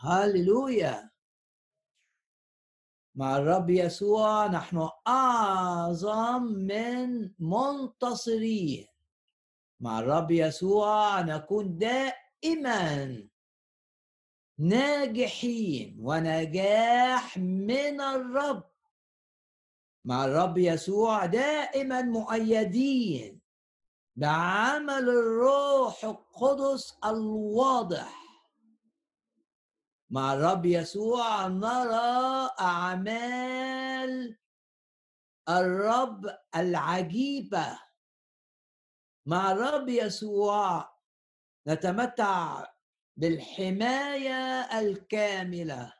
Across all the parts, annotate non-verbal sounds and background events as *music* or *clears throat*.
هللويا. مع الرب يسوع نحن أعظم من منتصرين. مع الرب يسوع نكون دائما ناجحين ونجاح من الرب. مع الرب يسوع دائما مؤيدين بعمل الروح القدس الواضح. مع الرب يسوع نرى أعمال الرب العجيبة. مع الرب يسوع نتمتع بالحماية الكاملة.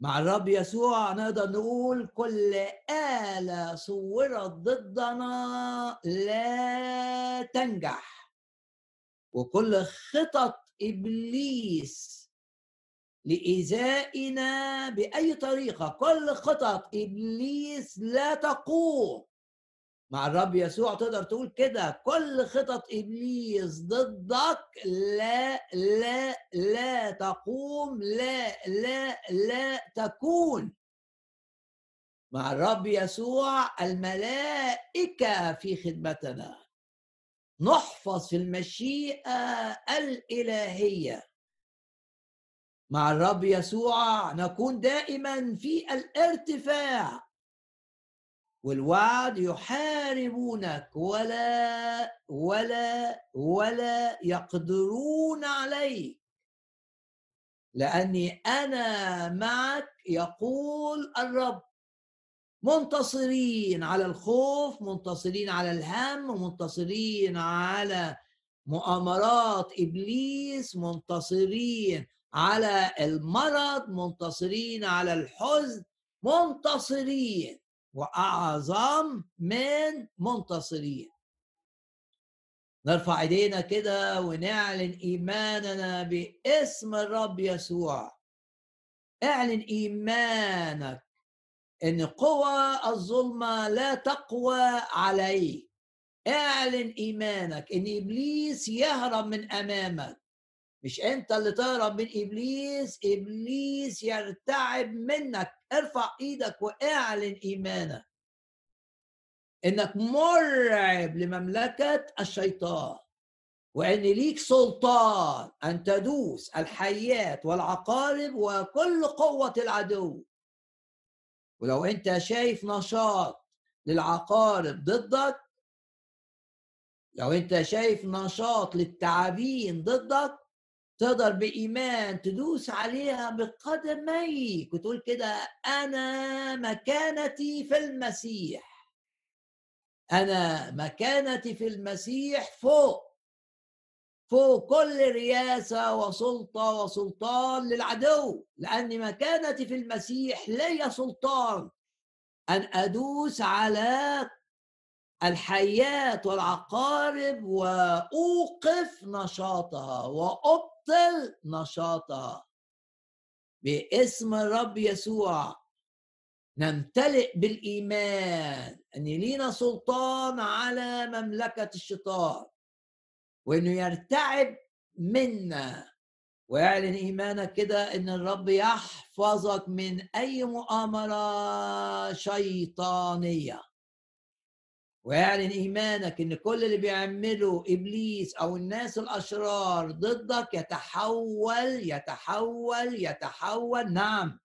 مع الرب يسوع نقدر نقول كل آلة صورت ضدنا لا تنجح. وكل خطط إبليس لإيذائنا بأي طريقة؟ كل خطط إبليس لا تقوم. مع الرب يسوع تقدر تقول كده. كل خطط إبليس ضدك لا لا لا تقوم. لا لا لا تكون. مع الرب يسوع الملائكة في خدمتنا. نحفظ في المشيئة الإلهية. مع الرب يسوع نكون دائما في الارتفاع. والوعد يحاربونك ولا ولا ولا يقدرون عليك. لأني أنا معك يقول الرب. منتصرين على الخوف منتصرين على الهم منتصرين على مؤامرات إبليس منتصرين على المرض منتصرين على الحزن منتصرين وأعظم من منتصرين. نرفع إيدينا كده ونعلن إيماننا باسم الرب يسوع. اعلن إيمانك إن قوى الظلمة لا تقوى عليك. اعلن إيمانك إن إبليس يهرب من أمامك. مش انت اللي تهرب من إبليس إبليس يرتعب منك. ارفع إيدك واعلن إيمانك. إنك مرعب لمملكة الشيطان. وإن ليك سلطان أن تدوس الحيات والعقارب وكل قوة العدو. ولو أنت شايف نشاط للعقارب ضدك لو أنت شايف نشاط للتعابين ضدك تقدر بإيمان تدوس عليها بقدميك وتقول كده أنا مكانتي في المسيح. أنا مكانتي في المسيح فوق فوق كل رياسة وسلطة وسلطان للعدو. لأن مكانتي في المسيح لي سلطان. أن أدوس على الحيات والعقارب وأوقف نشاطها وأبطل نشاطها. باسم الرب يسوع نمتلئ بالإيمان أن لينا سلطان على مملكة الشيطان وأنه يرتعب منا. ويعلن إيمانك كده أن الرب يحفظك من أي مؤامرة شيطانية. واعلن إيمانك إن كل اللي بيعمله إبليس أو الناس الأشرار ضدك يتحول يتحول يتحول. نعم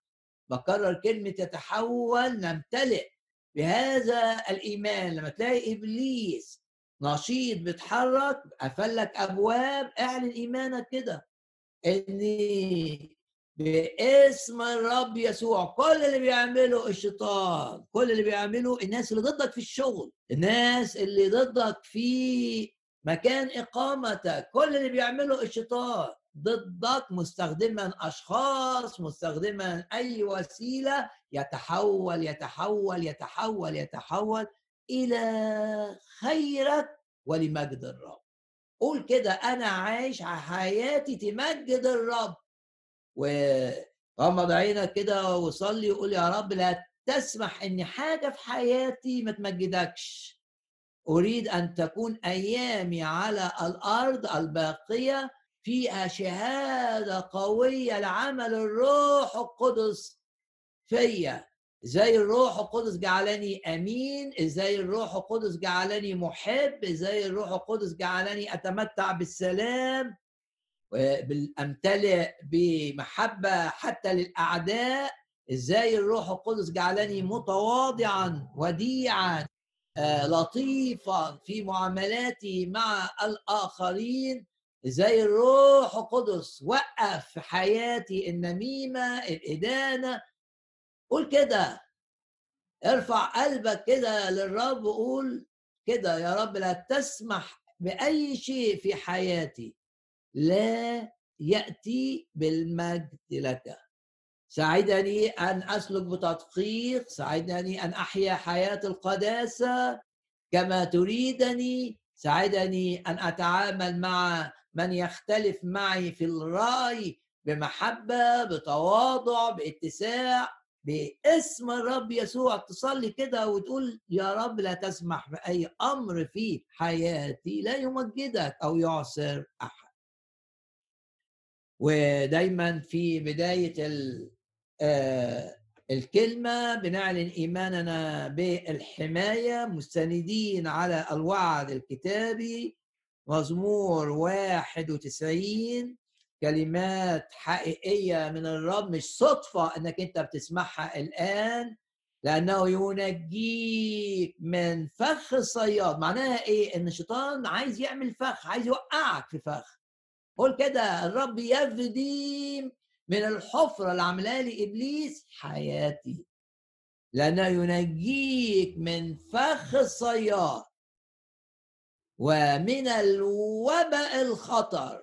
بكرر كلمة يتحول نمتلئ بهذا الإيمان. لما تلاقي إبليس نشيط بيتحرك قفل أبواب اعلن إيمانك كده ان باسم الرب يسوع. كل اللي بيعمله الشيطان. كل اللي بيعمله الناس اللي ضدك في الشغل. الناس اللي ضدك في مكان إقامتك. كل اللي بيعمله الشيطان. ضدك مستخدما أشخاص مستخدما أي وسيلة. يتحول يتحول يتحول يتحول إلى خيرك ولمجد الرب. قول كده أنا عايش حياتي تمجد الرب. وغمض عينك كده وصلي وقول يا رب لا تسمح إن حاجة في حياتي ما تمجدكش. أريد أن تكون أيامي على الأرض الباقية فيها شهادة قوية لعمل الروح القدس فيا. إزاي الروح القدس جعلني أمين؟ إزاي الروح القدس جعلني محب؟ إزاي الروح القدس جعلني أتمتع بالسلام؟ امتلئ بمحبة حتى للأعداء إزاي الروح القدس جعلني متواضعا وديعا آه، لطيفا في معاملاتي مع الآخرين؟ إزاي الروح القدس وقف في حياتي النميمة الإدانة؟ قول كده. ارفع قلبك كده للرب وقول كده يا رب لا تسمح بأي شيء في حياتي. لا يأتي بالمجد لك. ساعدني أن أسلك بتدقيق ساعدني أن أحيا حياة القداسة كما تريدني ساعدني أن أتعامل مع من يختلف معي في الرأي بمحبة بتواضع باتساع باسم الرب يسوع. تصلي كده وتقول يا رب لا تسمح بأي أمر في حياتي لا يمجدك أو يعسر أحد. ودايما في بداية آه، الكلمة بنعلن ايماننا بالحماية مستندين على الوعد الكتابي مزمور 91 كلمات حقيقية من الرب مش صدفة إنك أنت بتسمعها الآن لأنه ينجيك من فخ الصياد. معناها إيه؟ إن الشيطان عايز يعمل فخ عايز يوقعك في فخ. قول كده الرب يفدي من الحفرة اللي عاملاها لي إبليس حياتي. لأنه ينجيك من فخ الصياد ومن الوباء الخطر.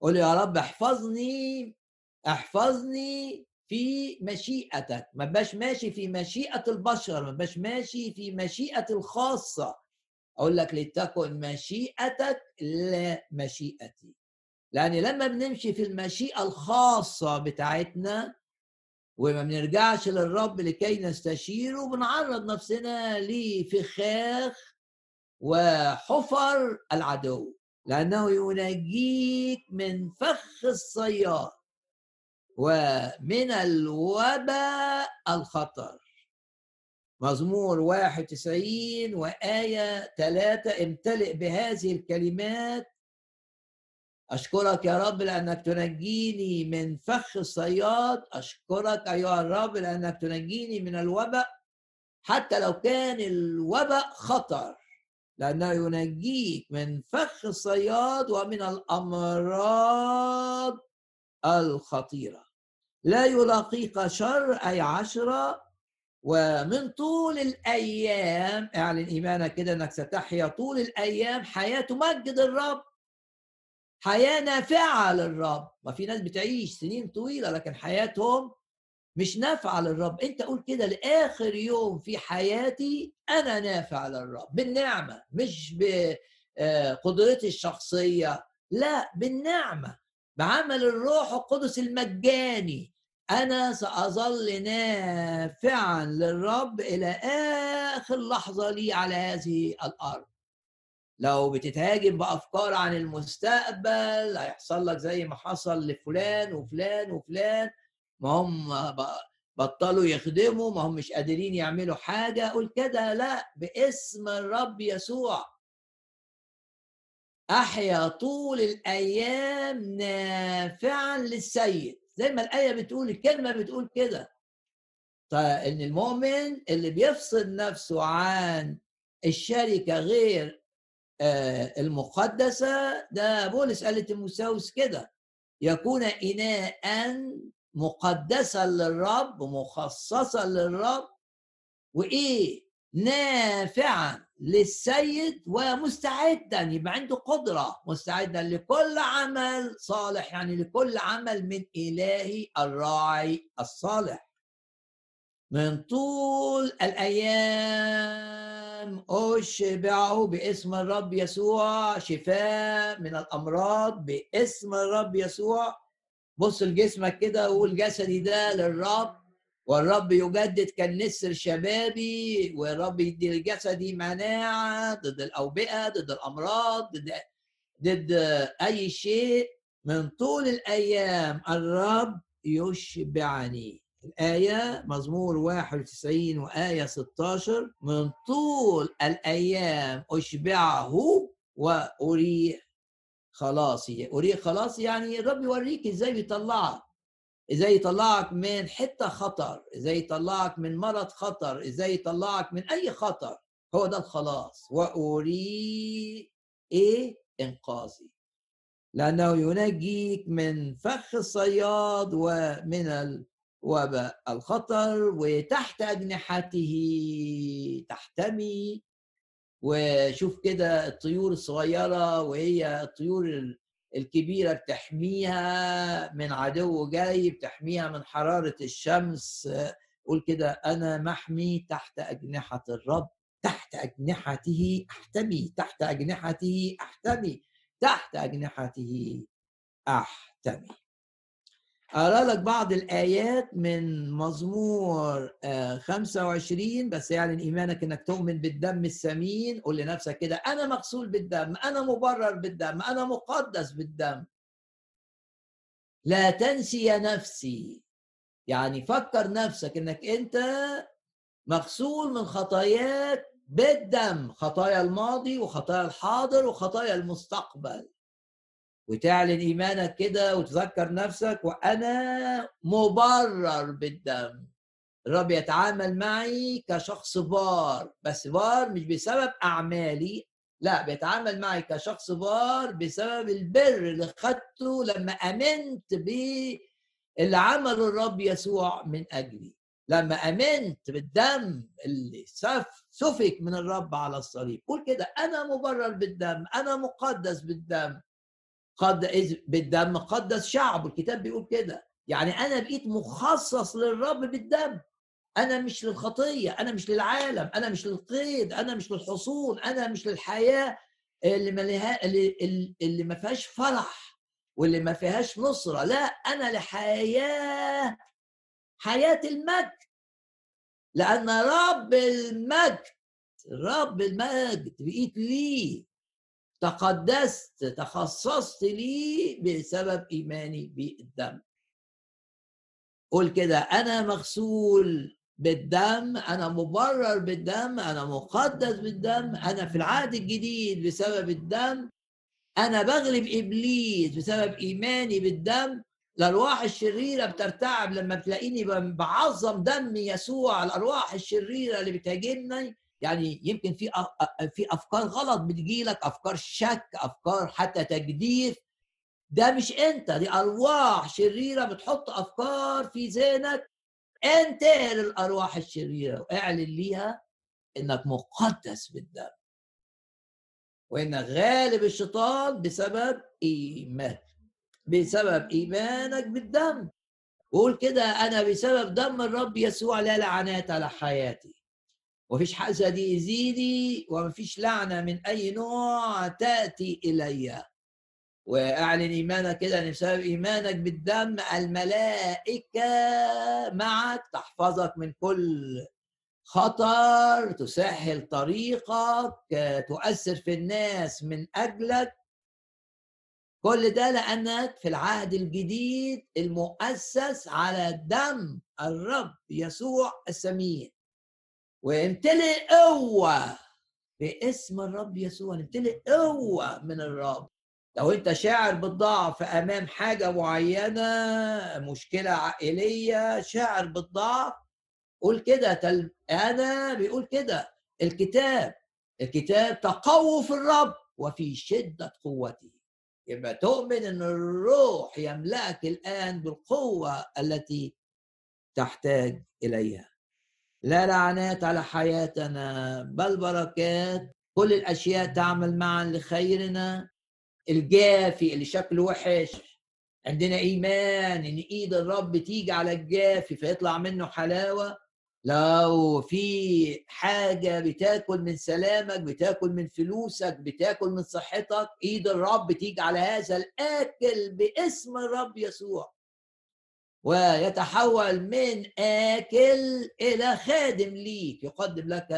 قول يا رب احفظني احفظني في مشيئتك. ما بقاش ماشي في مشيئة البشر ما بقاش ماشي في مشيئة الخاصة. أقول لك لتكن مشيئتك لا مشيئتي لأن لما بنمشي في المشيئة الخاصة بتاعتنا وما بنرجعش للرب لكي نستشيره بنعرض نفسنا لفخاخ وحفر العدو. لأنه ينجيك من فخ الصياد ومن الوباء الخطر. مزمور 91 وآية 3 امتلئ بهذه الكلمات. أشكرك يا رب لأنك تنجيني من فخ الصياد. أشكرك أيها الرب لأنك تنجيني من الوباء حتى لو كان الوباء خطر لأنه ينجيك من فخ الصياد ومن الأمراض الخطيرة. لا يلاقيك شر أي عشرة ومن طول الأيام اعلن إيمانك كده أنك ستحيا طول الأيام حياة تمجد الرب. حياة نافعة للرب. ما في ناس بتعيش سنين طويلة لكن حياتهم مش نافعة للرب. أنت قول كده لآخر يوم في حياتي أنا نافع للرب. بالنعمة مش بقدرتي الشخصية. لا بالنعمة. بعمل الروح القدس المجاني. أنا سأظل نافعا للرب إلى آخر لحظة لي على هذه الأرض. لو بتتهاجم بأفكار عن المستقبل هيحصل لك زي ما حصل لفلان وفلان وفلان. ما هم بطلوا يخدموا ما هم مش قادرين يعملوا حاجة. قول كده لا باسم الرب يسوع. أحيا طول الأيام نافعا للسيد. زي ما الآية بتقول الكلمة بتقول كده. ان المؤمن اللي بيفصل نفسه عن الشركة غير آه، المقدسة ده بولس قال لتيموثاوس كده يكون اناء مقدسا للرب ومخصصا للرب وإيه؟ نافعا. للسيد ومستعدا يبقى عنده قدرة مستعدا لكل عمل صالح يعني لكل عمل من الهي الراعي الصالح. من طول الأيام أشبعه باسم الرب يسوع شفاء من الأمراض باسم الرب يسوع. بص لجسمك كده وقول جسدي ده للرب. والرب يجدد كالنسر شبابي والرب يدي لجسدي مناعة ضد الأوبئة ضد الأمراض ضد ضد أي شيء من طول الأيام. الرب يشبعني. الآية مزمور 91 وآية 16 من طول الأيام أشبعه وأريه خلاصي. أريه خلاصي يعني الرب يوريك إزاي بيطلعك. إزاي يطلعك من حتة خطر إزاي يطلعك من مرض خطر إزاي يطلعك من أي خطر هو ده الخلاص. واري إيه؟ إنقاذي. لأنه ينجيك من فخ الصياد ومن الوباء الخطر وتحت أجنحته تحتمي. وشوف كده الطيور الصغيرة وهي الطيور الكبيرة بتحميها من عدو جاي بتحميها من حرارة الشمس. قول كده أنا محمي تحت أجنحة الرب تحت أجنحته أحتمي تحت أجنحته أحتمي تحت أجنحته أحتمي. أقرأ لك بعض الآيات من مزمور 25 بس يعلن إيمانك إنك تؤمن بالدم الثمين قول لنفسك كده أنا مغسول بالدم أنا مبرر بالدم أنا مقدس بالدم. لا تنسي نفسي. يعني فكر نفسك إنك أنت مغسول من خطاياك بالدم خطايا الماضي وخطايا الحاضر وخطايا المستقبل. وتعلن إيمانك كده وتذكر نفسك وأنا مبرر بالدم. الرب يتعامل معي كشخص بار بس بار مش بسبب أعمالي لا بيتعامل معي كشخص بار بسبب البر اللي خدته لما آمنت باللي عمله الرب يسوع من أجلي. لما آمنت بالدم اللي سفك من الرب على الصليب. قول كده أنا مبرر بالدم أنا مقدس بالدم. قد بالدم قدس شعب الكتاب بيقول كده. يعني أنا بقيت مخصص للرب بالدم. أنا مش للخطية أنا مش للعالم أنا مش للقيد أنا مش للحصول أنا مش للحياة اللي ما اللي, اللي ما فيهاش فرح واللي ما فيهاش نصرة. لا أنا لحياه حياة المجد. لأن رب المجد رب المجد بقيت ليه. تقدست تخصصت لي بسبب إيماني بالدم. قول كده أنا مغسول بالدم أنا مبرر بالدم أنا مقدس بالدم أنا في العهد الجديد بسبب الدم أنا بغلب إبليس بسبب إيماني بالدم. الأرواح الشريرة بترتعب لما بتلاقيني بعظم دم يسوع الأرواح الشريرة اللي بتهاجمني يعني يمكن في في أفكار غلط بتجي لك أفكار شك أفكار حتى تجديف. ده مش أنت دي أرواح شريرة بتحط أفكار في ذهنك. انتهر الارواح الشريرة واعلن ليها إنك مقدس بالدم وانك غالب الشيطان بسبب إيمان بسبب إيمانك بالدم. قول كده أنا بسبب دم الرب يسوع لا لعنات على حياتي. وفيش حسد يزيدي ومفيش لعنة من أي نوع تأتي إلي. واعلن إيمانك كده ان بسبب إيمانك بالدم الملائكة معك تحفظك من كل خطر تسهل طريقك تؤثر في الناس من أجلك. كل ده لأنك في العهد الجديد المؤسس على دم الرب يسوع السمين وامتلئ قوة باسم الرب يسوع امتلئ قوة من الرب. لو انت شاعر بالضعف أمام حاجة معينة مشكلة عائلية شاعر بالضعف قول كده. تل... أنا بيقول كده. الكتاب الكتاب تقووا في الرب وفي شدة قوته. يبقى تؤمن إن الروح يملأك الآن بالقوة التي تحتاج إليها. لا لعنات على حياتنا بل بركات. كل الأشياء تعمل معا لخيرنا. الجافي اللي شكله وحش. عندنا إيمان إن إيد الرب تيجي على الجافي فيطلع منه حلاوة. لو في حاجة بتاكل من سلامك بتاكل من فلوسك بتاكل من صحتك إيد الرب تيجي على هذا الأكل باسم الرب يسوع. ويتحول من آكل إلى خادم ليك يقدم لك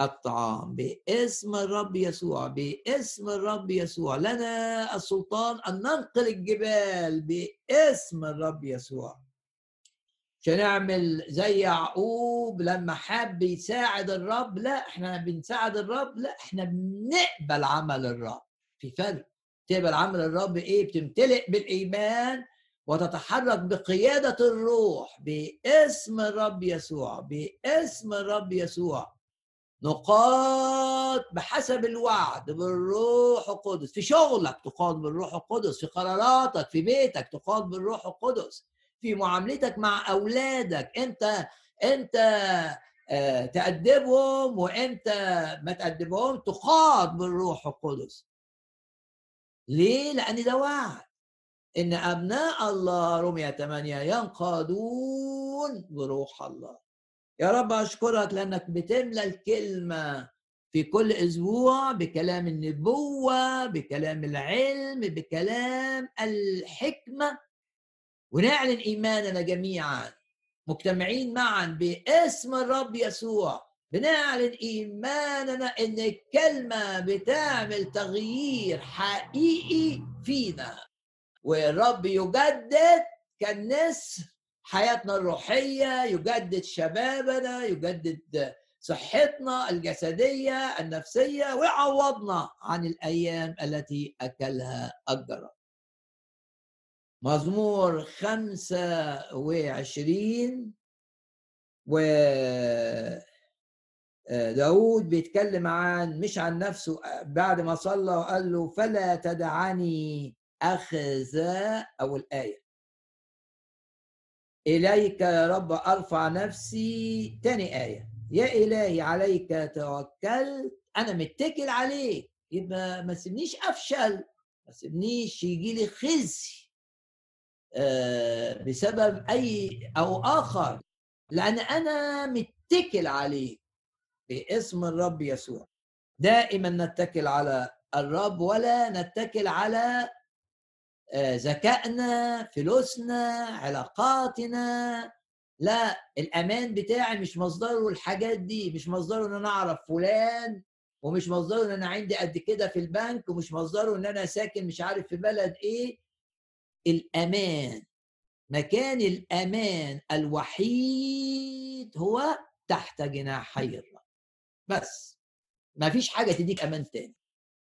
الطعام باسم الرب يسوع باسم الرب يسوع. لنا السلطان أن ننقل الجبال باسم الرب يسوع. مش هنعمل زي يعقوب لما حب يساعد الرب. لا إحنا بنساعد الرب. لا إحنا بنقبل عمل الرب. في فرق تقبل عمل الرب إيه؟ بتمتلئ بالإيمان وتتحرك بقيادة الروح باسم الرب يسوع باسم الرب يسوع. نقاط بحسب الوعد بالروح القدس. في شغلك تقاد بالروح القدس في قراراتك في بيتك تقاد بالروح القدس في معاملتك مع أولادك. أنت أنت آه، تأدبهم وأنت ما تأدبهم تقاد بالروح القدس. ليه؟ لأن ده وعد. إن أبناء الله رمية 8 ينقادون بروح الله. يا رب أشكرك لأنك بتملى الكلمة في كل أسبوع بكلام النبوة بكلام العلم بكلام الحكمة. ونعلن إيماننا جميعا مجتمعين معا باسم الرب يسوع. بنعلن إيماننا إن الكلمة بتعمل تغيير حقيقي فينا. والرب يجدد كالنسر حياتنا الروحية يجدد شبابنا يجدد صحتنا الجسدية النفسية ويعوضنا عن الأيام التي أكلها الجراد مزمور خمسة وعشرين و داود بيتكلم عن مش عن نفسه بعد ما صلى وقال له فلا تدعني أخذ أو الآية. إليك يا رب أرفع نفسي تاني آية. يا إلهي عليك توكلت أنا متكل عليك. يبقى ما سيبنيش أفشل ما سيبنيش يجي لي خزي. آه، بسبب أي أو آخر. لأن أنا متكل عليك باسم الرب يسوع. دائما نتكل على الرب ولا نتكل على ذكائنا فلوسنا علاقاتنا. لا الأمان بتاعي مش مصدره الحاجات دي مش مصدره إن أنا أعرف فلان ومش مصدره إن أنا عندي قد كده في البنك ومش مصدره إن أنا ساكن مش عارف في بلد إيه. الأمان مكان الأمان الوحيد هو تحت جناحي الرب. بس ما فيش حاجة تديك أمان تاني.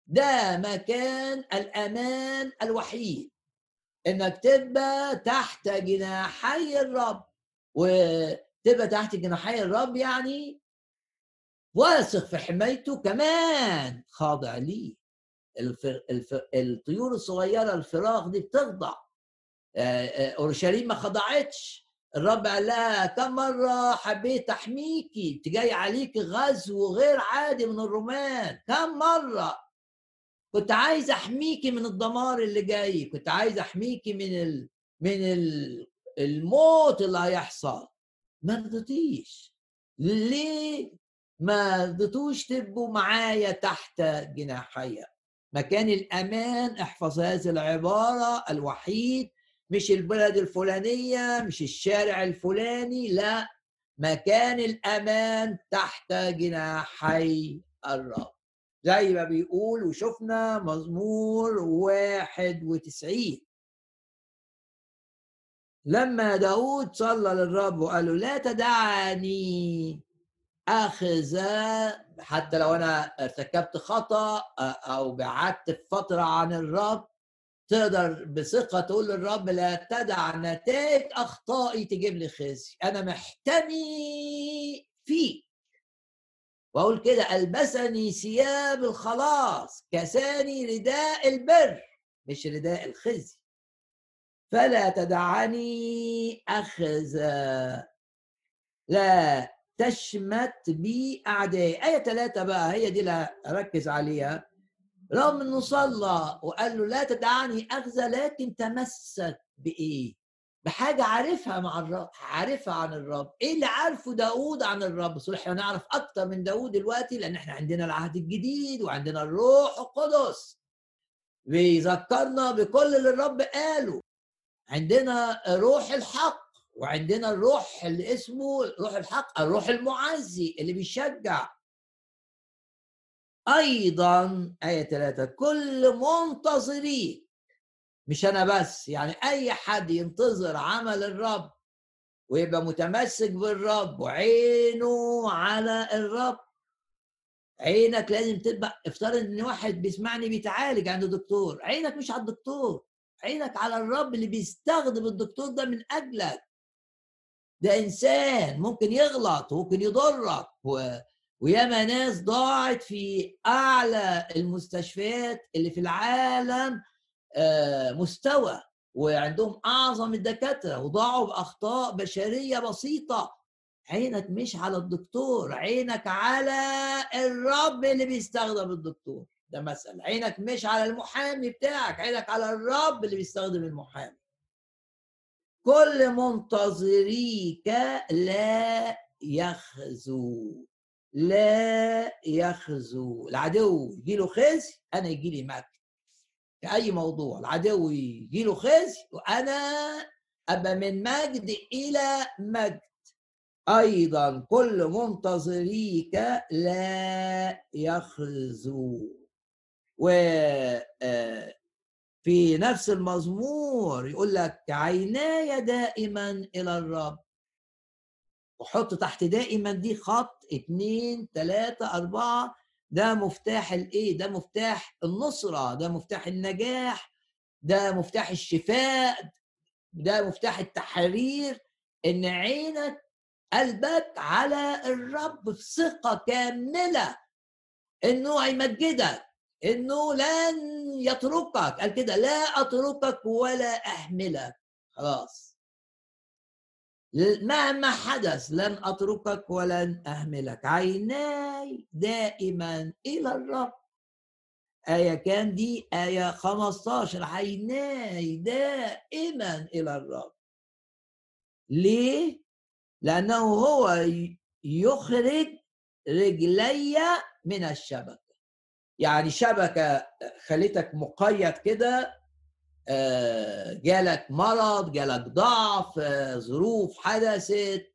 ده مكان الأمان الوحيد. إنك تبقى تحت جناحي الرب. وتبقى تحت جناحي الرب يعني واثق في حمايته كمان خاضع ليه. الفر... الفر... الطيور الصغيرة الفراخ دي بتخضع. أورشليم ما خضعتش. الرب قال لها كم مرة حبيت أحميكي جاي عليك غزو غير عادي من الرومان. كم مرة؟ كنت عايز أحميكي من الدمار اللي جاي كنت عايز أحميكي من ال... من ال... الموت اللي هيحصل. ما رضيتيش. ليه ما رضيتوش تبقوا معايا تحت جناحيا مكان الأمان احفظ هذه العبارة الوحيد. مش البلد الفلانية مش الشارع الفلاني لا. مكان الأمان تحت جناحي الرب. زي ما بيقول وشفنا مزمور واحد وتسعين. لما داود صلى للرب وقال له لا تدعني أخذ حتى لو أنا ارتكبت خطأ أو بعدت فترة عن الرب تقدر بثقة تقول للرب لا تدع نتائج أخطائي تجيب لي خزي أنا محتمي فيك. وأقول كده ألبسني ثياب الخلاص كساني رداء البر مش رداء الخزي. فلا تدعني اخذ لا تشمت بي اعدائي آية ثلاثة بقى هي دي اللي اركز عليها. رغم إنه صلى وقال له لا تدعني أخزى لكن تمسك بايه؟ بحاجة عارفها مع الرب عارفها عن الرب. إيه اللي عارفه داود عن الرب؟ صلح إحنا نعرف أكتر من داود دلوقتي لأن إحنا عندنا العهد الجديد وعندنا الروح القدس. بيذكرنا بكل اللي الرب قاله. عندنا روح الحق وعندنا الروح اللي اسمه روح الحق الروح المعزي اللي بيشجع. أيضا آية ثلاثة كل منتظري مش أنا بس يعني أي حد ينتظر عمل الرب ويبقى متمسك بالرب وعينه على الرب عينك لازم تبقى افترض إن واحد بيسمعني بيتعالج عند دكتور عينك مش على الدكتور عينك على الرب اللي بيستخدم الدكتور ده من أجلك. ده إنسان ممكن يغلط وممكن يضرك و... وياما ناس ضاعت في أعلى المستشفيات اللي في العالم مستوى وعندهم أعظم الدكاترة وضاعوا بأخطاء بشرية بسيطة. عينك مش على الدكتور عينك على الرب اللي بيستخدم الدكتور. ده مثلا عينك مش على المحامي بتاعك عينك على الرب اللي بيستخدم المحامي. كل منتظريك لا يخزو لا يخزو. العدو يجي له خزي أنا يجي لي مجد. في أي موضوع العدو يجي له خزي وأنا أبقى من مجد إلى مجد. أيضا كل منتظريك لا يخزو. و آه، في نفس المزمور يقول لك عيناي دائما إلى الرب. وحط تحت دائما دي خط اتنين تلاتة أربعة ده مفتاح الإيه؟ ده مفتاح النصرة ده مفتاح النجاح ده مفتاح الشفاء ده مفتاح التحرير. إن عينك قلبك على الرب بثقة كاملة. إنه هيمجدك إنه لن يتركك. قال كده لا أتركك ولا احملك خلاص. مهما حدث لن أتركك ولن أهملك. عيناي دائما إلى الرب. آية كان دي؟ آية 15 عيناي دائما إلى الرب. ليه؟ لأنه هو يخرج رجلي من الشبكة. يعني شبكة خليتك مقيد كده جالك مرض جالك ضعف آه، ظروف حدثت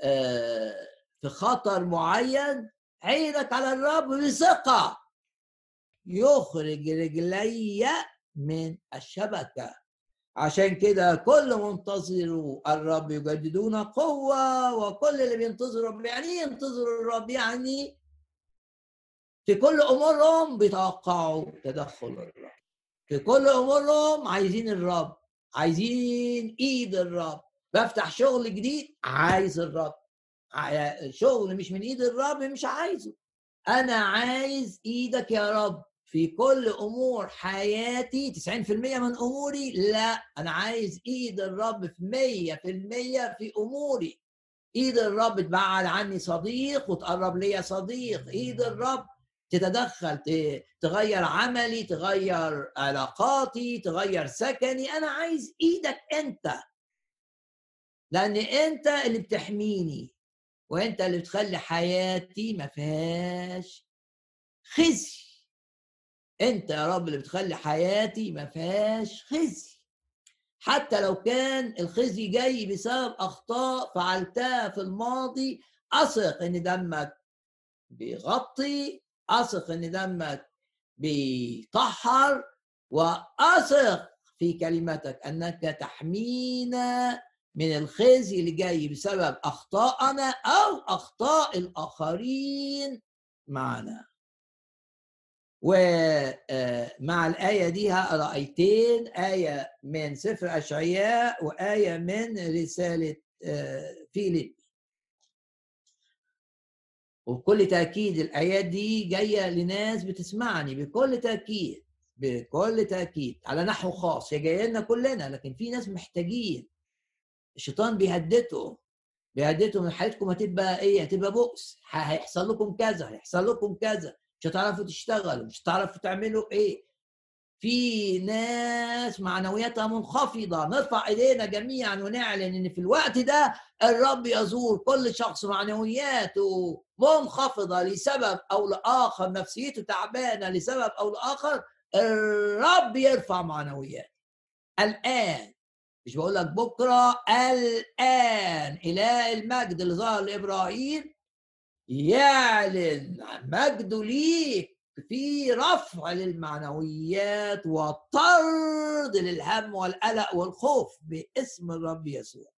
آه، في خطر معين عينك على الرب بثقة. يخرج رجلي من الشبكة. عشان كده كل منتظروا الرب يجددون قوة وكل اللي بينتظروا الرب يعني ينتظروا الرب؟ يعني في كل أمورهم بيتوقعوا تدخل الرب. في كل امورهم عايزين الرب عايزين إيد الرب. بفتح شغل جديد عايز الرب. شغل مش من إيد الرب مش عايزه. أنا عايز إيدك يا رب في كل أمور حياتي 90% من أموري. لا أنا عايز إيد الرب في 100% في أموري. إيد الرب تبعد عني صديق وتقرب ليا صديق. إيد الرب تتدخل تغير عملي تغير علاقاتي تغير سكني. أنا عايز إيدك أنت. لأن أنت اللي بتحميني وأنت اللي بتخلي حياتي ما فيهاش خزي. أنت يا رب اللي بتخلي حياتي ما فيهاش خزي. حتى لو كان الخزي جاي بسبب أخطاء فعلتها في الماضي أثق إن دمك بيغطي أثق إن دمك بيطهر وأثق في كلمتك أنك تحمينا من الخزي اللي جاي بسبب أخطائنا أو أخطاء الآخرين معنا. ومع الآية دي هقرا آيتين آية من سفر أشعياء وآية من رسالة آه، فيليب. وبكل تأكيد الآيات دي جاية لناس بتسمعني بكل تأكيد بكل تأكيد على نحو خاص هي جاية لنا كلنا لكن في ناس محتاجين. الشيطان بيهددهم بيهددهم حياتكم هتبقى إيه؟ هتبقى بؤس. هيحصل لكم كذا هيحصل لكم كذا. مش هتعرفوا تشتغلوا مش هتعرفوا تعملوا إيه. في ناس معنوياتها منخفضة. نرفع إيدينا جميعا ونعلن إن في الوقت ده الرب يزور كل شخص معنوياته. منخفضة لسبب أو لآخر نفسيته تعبانة لسبب أو لآخر الرب يرفع معنوياته. الآن مش بقول لك بكرة الآن إله المجد اللي ظهر لإبراهيم يعلن مجده ليك في رفع للمعنويات وطرد للهم والقلق والخوف باسم الرب يسوع.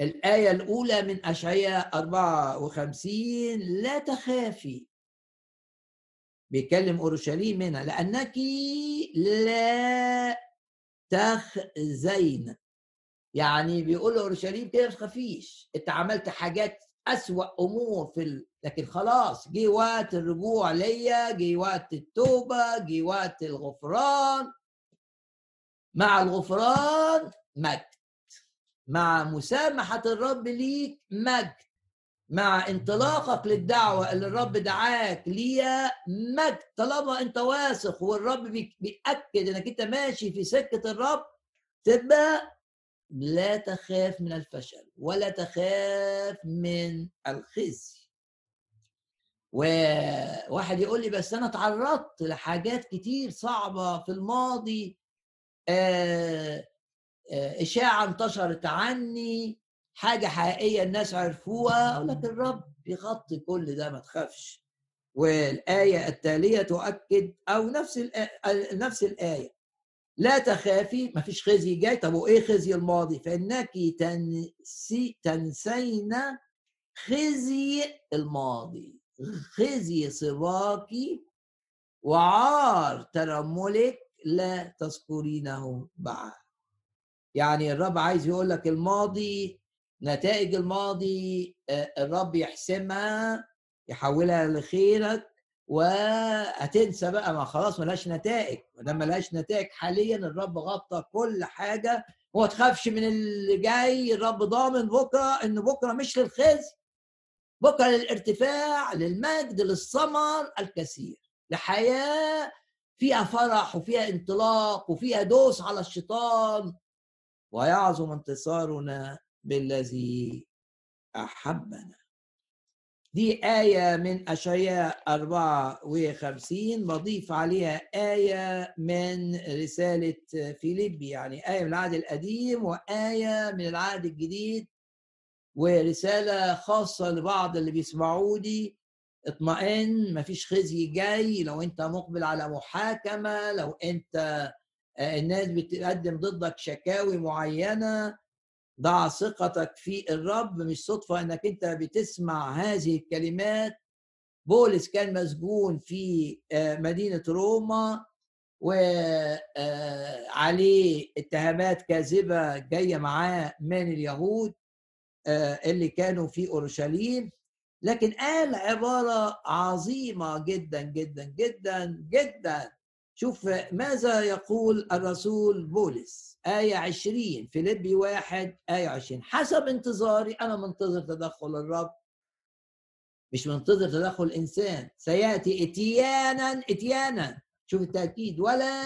الآية الأولى من أشعياء 54 لا تخافي. بيكلم أورشليم هنا لأنك لا تخزين. يعني بيقول أورشليم كده ما تخافيش أنت عملت حاجات أسوأ أمور في ال... لكن خلاص جه وقت الرجوع ليا جه وقت التوبة جه وقت الغفران. مع الغفران مجد مع مسامحة الرب ليك مجد مع انطلاقك للدعوة اللي الرب دعاك ليها مجد. طالما أنت واثق والرب بيأكد إنك أنت ماشي في سكة الرب تبقى لا تخاف من الفشل ولا تخاف من الخزي. وواحد يقول لي بس أنا تعرضت لحاجات كتير صعبة في الماضي آه، آه، إشاعة انتشرت عني حاجة حقيقية الناس عرفوها أقول لك الرب يغطي كل ده ما تخافش. والآية التالية تؤكد أو نفس الآية نفس الآية. لا تخافي ما فيش خزي جاي. طب وإيه خزي الماضي؟ فإنك تنسي تنسين خزي الماضي. خزي صباك وعار ترملك لا تذكرينه بعد. يعني الرب عايز يقول لك الماضي نتائج الماضي آه، الرب يحسمها يحولها لخيرك وهتنسى بقى ما خلاص ملهاش نتائج. ما دام ملهاش نتائج حاليا الرب غطى كل حاجة. وما تخافش من اللي جاي الرب ضامن بكرة إن بكرة مش للخزي. بكرة للارتفاع للمجد للثمر الكثير. لحياة فيها فرح وفيها انطلاق وفيها دوس على الشيطان. ويعظم انتصارنا بالذي أحبنا. دي آية من أشعياء 54 بضيف عليها آية من رسالة فيليبي يعني آية من العهد القديم وآية من العهد الجديد ورسالة خاصة لبعض اللي بيسمعوني اطمئن مفيش خزي جاي لو أنت مقبل على محاكمة لو أنت الناس بتقدم ضدك شكاوي معينة ضع ثقتك في الرب مش صدفة إنك أنت بتسمع هذه الكلمات. بولس كان مسجون في آه، مدينة روما وعليه آه، اتهامات كاذبة جاية معاه من اليهود آه، اللي كانوا في أورشليم. لكن قال عبارة عظيمة جدا جدا جدا جدا شوف ماذا يقول الرسول بولس؟ آية عشرين فيليبي واحد آية عشرين. حسب انتظاري أنا منتظر تدخل الرب. مش منتظر تدخل الإنسان. سيأتي إتيانا إتيانا. شوف التأكيد. ولا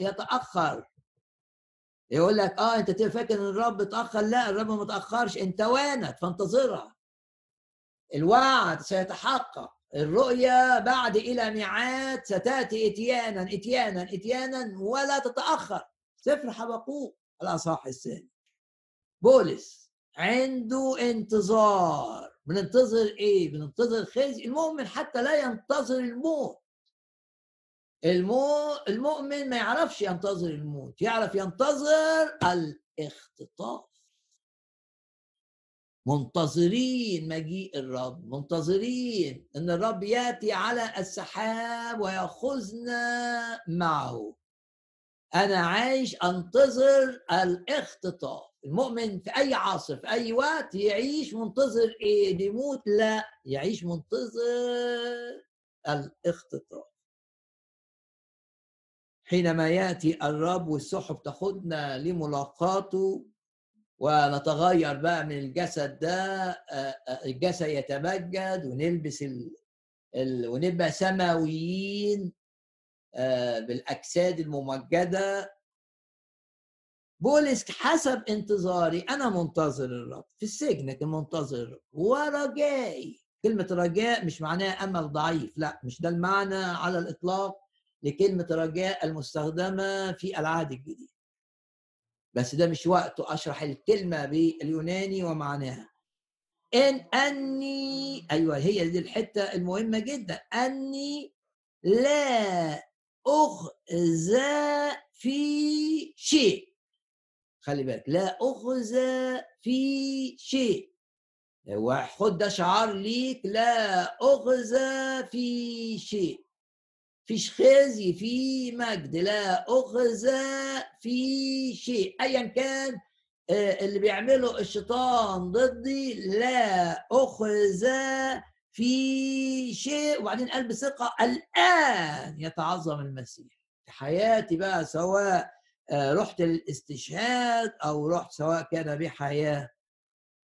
يتأخر. يقول لك آه أنت فاكر إن الرب اتأخر؟ لا الرب ما اتاخرش انت وانت فانتظرها. الوعد سيتحقق. الرؤيا بعد إلى ميعاد ستأتي إتيانا إتيانا إتيانا ولا تتأخر. سفر حبقوق الأصحاح الثاني. بولس عنده انتظار. بننتظر إيه؟ بننتظر خزي. المؤمن حتى لا ينتظر الموت. المو... المؤمن ما يعرفش ينتظر الموت. يعرف ينتظر الاختطاف منتظرين مجيء الرب منتظرين إن الرب يأتي على السحاب ويأخذنا معه. أنا عايش أنتظر الاختطاف. المؤمن في أي عصر في أي وقت يعيش منتظر إيه؟ بيموت؟ لا يعيش منتظر الاختطاف. حينما يأتي الرب والسحب تأخذنا لملاقاته ونتغير بقى من الجسد ده الجسد يتمجد ونلبس ال... ال... ونبقى سماويين بالأجساد الممجدة. بولس حسب انتظاري أنا منتظر الرب. في السجن لكن منتظر ورجائي. كلمة رجاء مش معناها أمل ضعيف لا مش ده المعنى على الإطلاق لكلمة رجاء المستخدمة في العهد الجديد. بس ده مش وقته أشرح الكلمة باليوناني ومعناها. إن أني أيوة هي دي الحتة المهمة جدا. أني لا أخزى في شيء. خلي بالك لا أخزى في شيء. وخد ده شعار ليك لا أخزى في شيء. فيش خزي في مجد لا أخزى في شيء. أيا كان آه، اللي بيعمله الشيطان ضدي لا أخزى في شيء. وبعدين قال بثقة الآن يتعظم المسيح. في حياتي بقى سواء آه، رحت للاستشهاد أو رحت سواء كان بحياة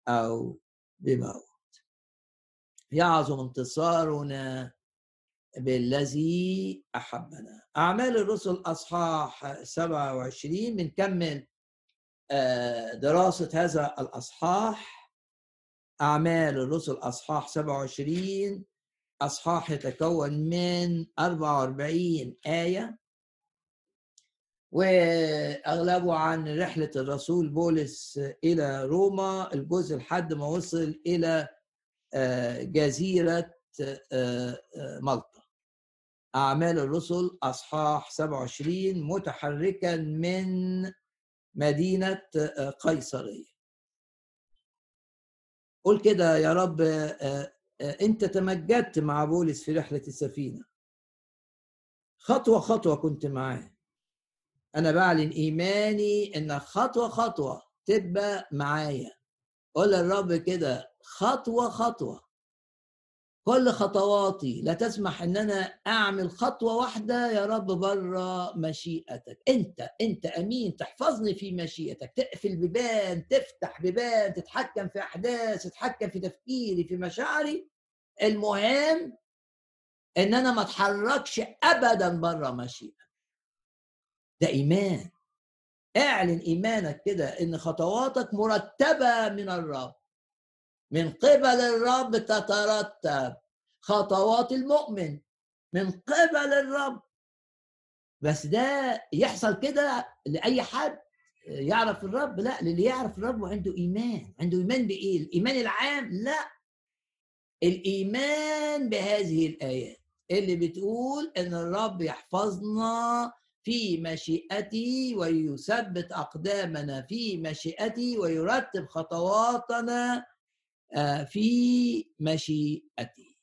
أو بموت. يعظم انتصارنا بالذي أحبنا. أعمال الرسل أصحاح 27 بنكمل آه، دراسة هذا الأصحاح؟ أعمال الرسل أصحاح 27 أصحاح يتكون من 44 آية. وأغلبه عن رحلة الرسول بولس إلى روما الجزء لحد ما وصل إلى آه، جزيرة آه، مالطا. أعمال الرسل أصحاح 27 متحركا من مدينة قيصرية. قول كده يا رب أنت تمجدت مع بولس في رحلة السفينة. خطوة خطوة كنت معاه. أنا بعلن إيماني إن خطوة خطوة تبقى معايا. قول للرب كده خطوة خطوة. كل خطواتي لا تسمح إن أنا أعمل خطوة واحدة يا رب بره مشيئتك. أنت أنت أمين تحفظني في مشيئتك. تقفل بيبان تفتح بيبان تتحكم في أحداث تتحكم في تفكيري في مشاعري. المهم إن أنا ما أتحركش ابدا بره مشيئتك. ده إيمان. اعلن إيمانك كده إن خطواتك مرتبة من الرب. من قبل الرب تترتب خطوات المؤمن. من قبل الرب. بس ده يحصل كده لأي حد يعرف الرب؟ لا للي يعرف الرب وعنده إيمان. عنده إيمان بإيه؟ الإيمان العام؟ لا. الإيمان بهذه الآيات اللي بتقول إن الرب يحفظنا في مشيئتي ويثبت أقدامنا في مشيئتي ويرتب خطواتنا في مشيئتي.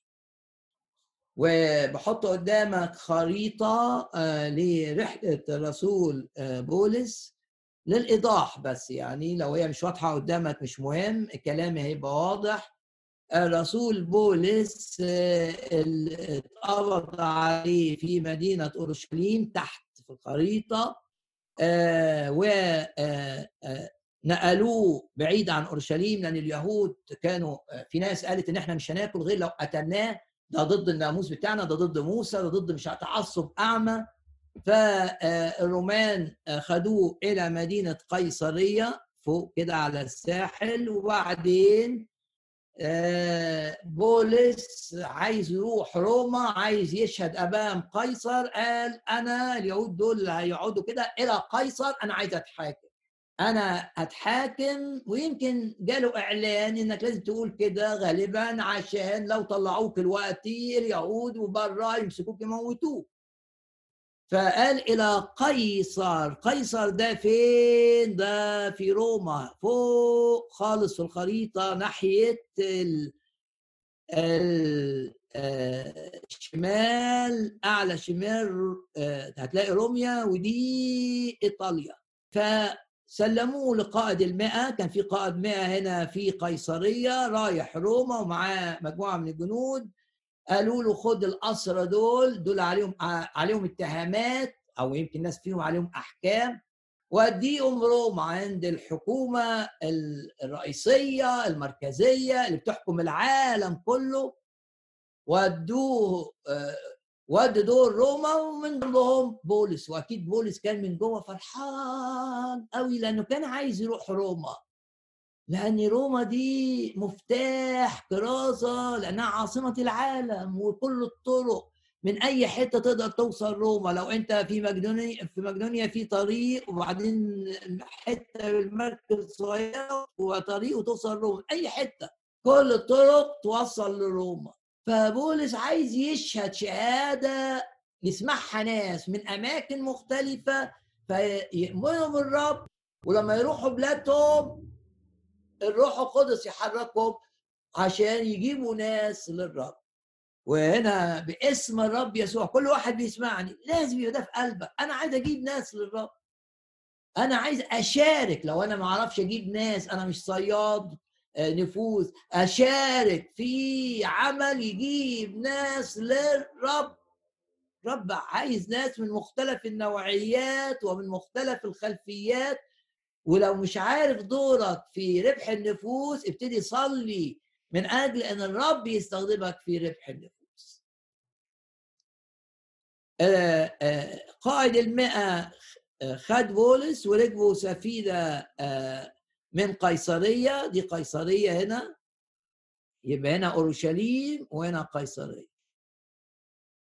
وبحط قدامك خريطة آه، لرحلة الرسول آه، بولس للإيضاح بس يعني لو هي مش واضحة قدامك مش مهم الكلام هيبقى واضح. الرسول بولس اتقبض عليه في مدينة أورشليم تحت في الخريطة و نقلوه بعيد عن أورشليم لأن اليهود كانوا في ناس قالت إن إحنا مش هناكل غير لو قتلناه. ده ضد الناموس بتاعنا ده ضد موسى ده ضد مش تعصب أعمى. فالرومان خدوه إلى مدينة قيصرية فوق كده على الساحل. وبعدين آه، بولس عايز يروح روما عايز يشهد أمام قيصر قال أنا اليهود دول هيقعدوا كده إلى قيصر أنا عايز اتحاكم أنا أتحاكم ويمكن جاله إعلان إنك لازم تقول كده غالبا عشان لو طلعوك دلوقتي اليهود وبره يمسكوك يموتوك. فقال إلى قيصر. قيصر ده فين؟ ده في روما فوق خالص في الخريطة ناحية ال الشمال آه، أعلى شمال آه، هتلاقي روميا ودي إيطاليا. ف سلموه لقائد المئة كان في قائد مئة هنا في قيصرية رايح روما ومعاه مجموعة من الجنود. قالوا له خد الأسرى دول دول عليهم عليهم اتهامات أو يمكن ناس فيهم عليهم أحكام. وديهم روما عند الحكومة الرئيسية المركزية اللي بتحكم العالم كله. ودوه ودوا دول روما ومن ضمنهم بولس وأكيد بولس كان من جوه فرحان قوي لأنه كان عايز يروح روما. لأن روما دي مفتاح كراسة لأنها عاصمة العالم وكل الطرق. من أي حتة تقدر توصل روما؟ لو أنت في مقدونيا في مقدونيا في طريق وبعدين حتة بالمركز صغيره وطريق وتوصل روما. أي حتة. كل الطرق توصل لروما. فبولس عايز يشهد شهادة يسمعها ناس من أماكن مختلفة فيؤمنوا بالرب ولما يروحوا بلادهم الروح القدس يحركهم عشان يجيبوا ناس للرب. وهنا باسم الرب يسوع كل واحد بيسمعني لازم يبقى ده في قلبك. أنا عايز أجيب ناس للرب. أنا عايز أشارك. لو أنا ما أعرفش أجيب ناس أنا مش صياد نفوذ أشارك في عمل يجيب ناس للرب. رب عايز ناس من مختلف النوعيات ومن مختلف الخلفيات. ولو مش عارف دورك في ربح النفوس ابتدي صلي من أجل إن الرب يستخدمك في ربح النفوس. آه، آه، قائد المئة خد بولس وركبوا سفينة من قيصرية دي قيصرية هنا. يبقى هنا أورشليم وهنا قيصرية.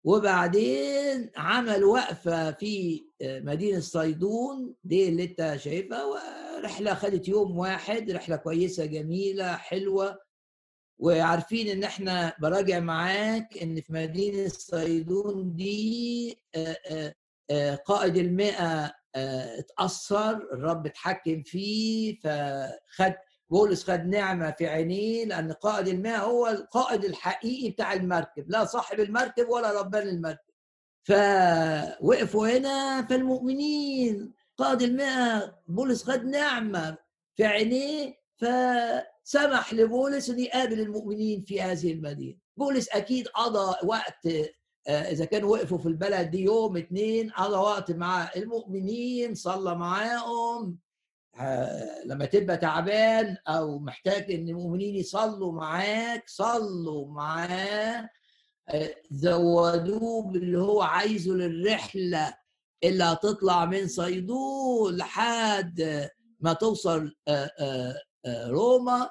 وبعدين عمل وقفة في مدينة صيدون دي اللي انت شايفها ورحلة خدت يوم واحد رحلة كويسة جميلة حلوة. وعارفين إن إحنا براجع معاك إن في مدينة صيدون دي قائد المئة اتأثر الرب اتحكم فيه فخد بولس خد نعمة في عينيه لأن قائد الماء هو القائد الحقيقي بتاع المركب لا صاحب المركب ولا ربان المركب. فوقفوا هنا فالمؤمنين قائد الماء بولس خد نعمة في عينيه فسمح لبولس أن يقابل المؤمنين في هذه المدينة. بولس أكيد قضى وقت آه، إذا كانوا وقفوا في البلد دي يوم اتنين قضى وقت مع المؤمنين صلى معاهم. آه، لما تبقى تعبان أو محتاج إن المؤمنين يصلوا معاك صلوا معاه. آه، زودوه باللي هو عايزه للرحلة اللي هتطلع من صيدون لحد ما توصل روما.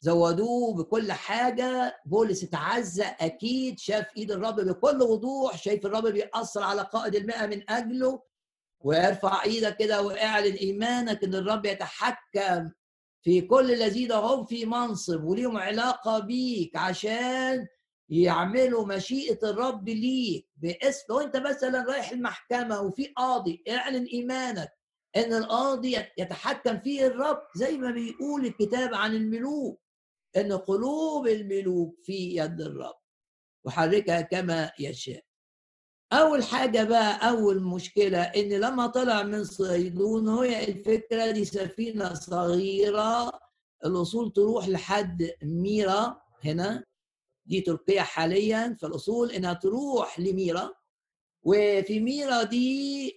زودوه بكل حاجة. بولس اتعزى أكيد شاف إيد الرب بكل وضوح شايف الرب بيأثر على قائد المئة من أجله. وارفع إيدك كده واعلن إيمانك إن الرب يتحكم في كل الذين هم في منصب وليهم علاقة بيك عشان يعملوا مشيئة الرب ليك باسم. لو أنت مثلا رايح المحكمة وفي قاضي اعلن إيمانك إن القاضي يتحكم فيه الرب. زي ما بيقول الكتاب عن الملوك. إن قلوب الملوك في يد الرب وحركها كما يشاء. أول حاجة بقى أول مشكلة إن لما طلع من صيدون هي الفكرة دي سفينة صغيرة الأصول تروح لحد ميرا هنا دي تركيا حاليا فالأصول إنها تروح لميرا وفي ميرا دي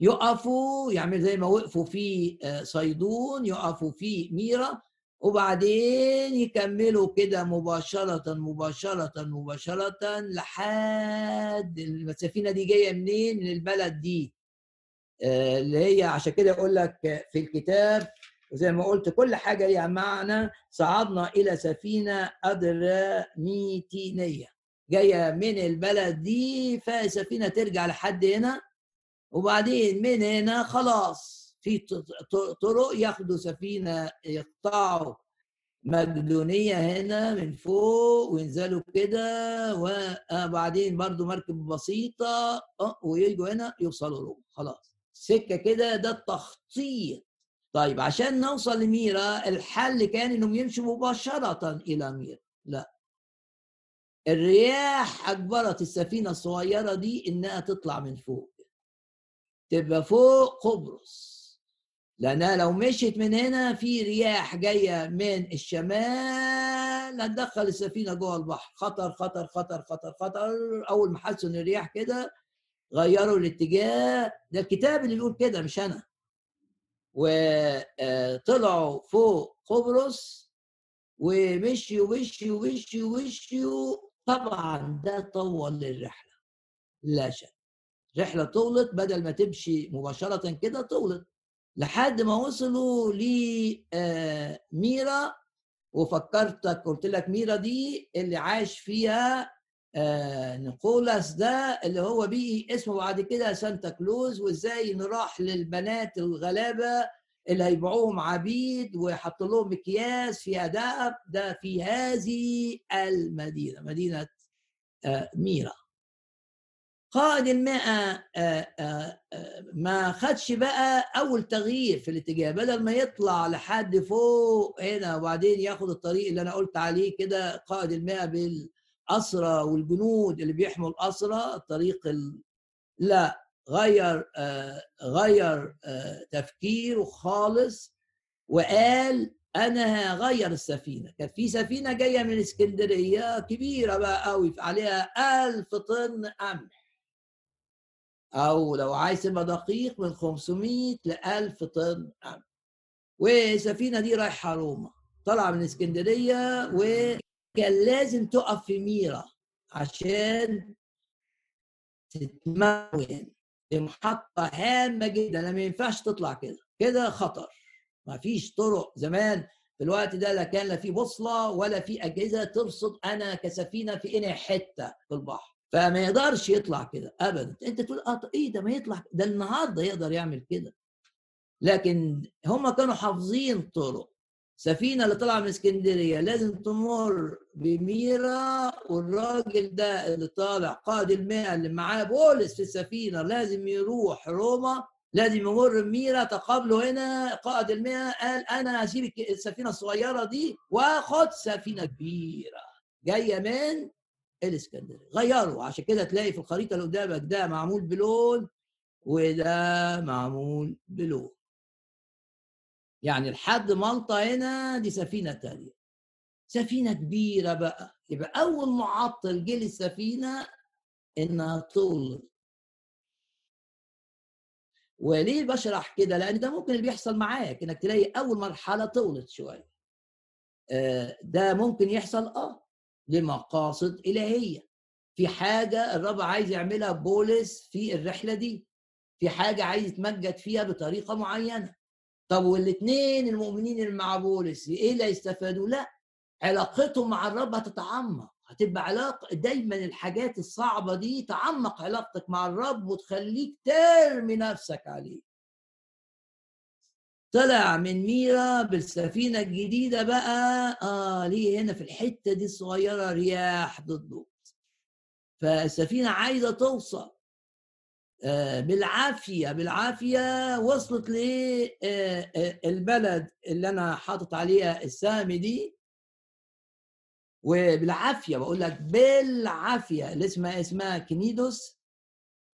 يقفوا يعمل زي ما وقفوا في صيدون يقفوا في ميرا وبعدين يكملوا كده مباشرة مباشرة مباشرة لحد السفينة دي جاية منين؟ من البلد دي. آه، اللي هي عشان كده يقول لك في الكتاب وزي ما قلت كل حاجة ليها معنى. صعدنا إلى سفينة أدراميتينية جاية من البلد دي فالسفينة ترجع لحد هنا. وبعدين من هنا خلاص. في طرق ياخدوا سفينة يقطعوا مقدونية هنا من فوق وينزلوا كده وبعدين برضو مركب بسيطة آه، ويجوا هنا يوصلوا روما خلاص. سكة كده ده التخطيط. طيب عشان نوصل لميرا الحل كان إنهم يمشوا مباشرة إلى ميرا. لا. الرياح أجبرت السفينة الصغيرة دي إنها تطلع من فوق. تبقى فوق قبرص. لأنها لو مشيت من هنا في رياح جاية من الشمال هتدخل السفينة جوه البحر. خطر خطر خطر خطر خطر. أول ما حسوا إن الرياح كده غيروا الاتجاه. ده الكتاب اللي بيقول كده مش أنا. وطلعوا فوق قبرص ومشيوا مشيوا مشيوا مشيوا. طبعا ده طول الرحلة. لا شك. رحلة طولت بدل ما تمشي مباشرة كده طولت. لحد ما وصلوا لميرا آه، وفكرتك قلت لك ميرا دي اللي عاش فيها آه، نيقولاس ده اللي هو بقي اسمه بعد كده سانتا كلوز وإزاي نروح للبنات الغلابة اللي هيبيعوهم عبيد ويحط لهم مكياس فيها ذهب ده في هذه المدينة مدينة آه، ميرا. قائد المئة آه، آه، ما خدش بقى أول تغيير في الاتجاه. بدل ما يطلع لحد فوق هنا وبعدين ياخد الطريق اللي أنا قلت عليه كده قائد المئة بالأسرى والجنود اللي بيحموا الأسرى الطريق ال... لا غير غير تفكيره خالص وقال أنا هغير السفينة. كانت في سفينة جاية من اسكندرية كبيرة بقى قوي عليها ألف طن قمح. أو لو عايز تبقى دقيق من 500 ل 1000 طن قمح والسفينه دي رايحة روما طالعة من إسكندرية وكان لازم تقف في ميرا عشان تتمون. في محطة هامة جدا ما ينفعش تطلع كده. كده خطر. ما فيش طرق. زمان في الوقت ده لا كان لا في بوصلة ولا في أجهزة ترصد أنا كسفينة في أنهي حتة في البحر. فما يقدرش يطلع كده أبدا. أنت تقول أه إيه ده؟ ما يطلع ده النهاردة يقدر يعمل كده. لكن هم كانوا حافظين طرق. سفينة اللي طالعة من اسكندرية لازم تمر بميرا والراجل ده اللي طالع قائد المئة اللي معاه بولس في السفينة لازم يروح روما لازم يمر بميرا. تقابله هنا قائد المئة قال أنا هسيب السفينة الصغيرة دي وآخد سفينة كبيرة. جاية من الإسكندرية. غيروا عشان كده تلاقي في الخريطة اللي قدامك ده معمول بلون وده معمول بلون. يعني لحد مالطا هنا دي سفينة تانية. سفينة كبيرة بقى. يبقى أول معطل جه للسفينة إنها طول وليه بشرح كده؟ لأن ده ممكن اللي بيحصل معاك إنك تلاقي أول مرحلة طولت شوية. آه، ده ممكن يحصل آه. لمقاصد إلهية. في حاجة الرب عايز يعملها بولس في الرحلة دي في حاجة عايز يتمجد فيها بطريقة معينة. طب والاثنين المؤمنين اللي مع بولس إيه اللي هيستفادوا؟ لا علاقتهم مع الرب هتتعمق هتبقى علاقه دايما الحاجات الصعبة دي تعمق علاقتك مع الرب وتخليك ترمي نفسك عليه. طلع من ميرا بالسفينة الجديدة بقى. آه ليه؟ هنا في الحتة دي الصغيره رياح ضده فالسفينة عايزة توصل. آه، بالعافية بالعافية وصلت للبلد آه، آه، اللي أنا حاطط عليها السهم دي. وبالعافية بقول لك بالعافية. اللي اسمها اسمها كنيدوس.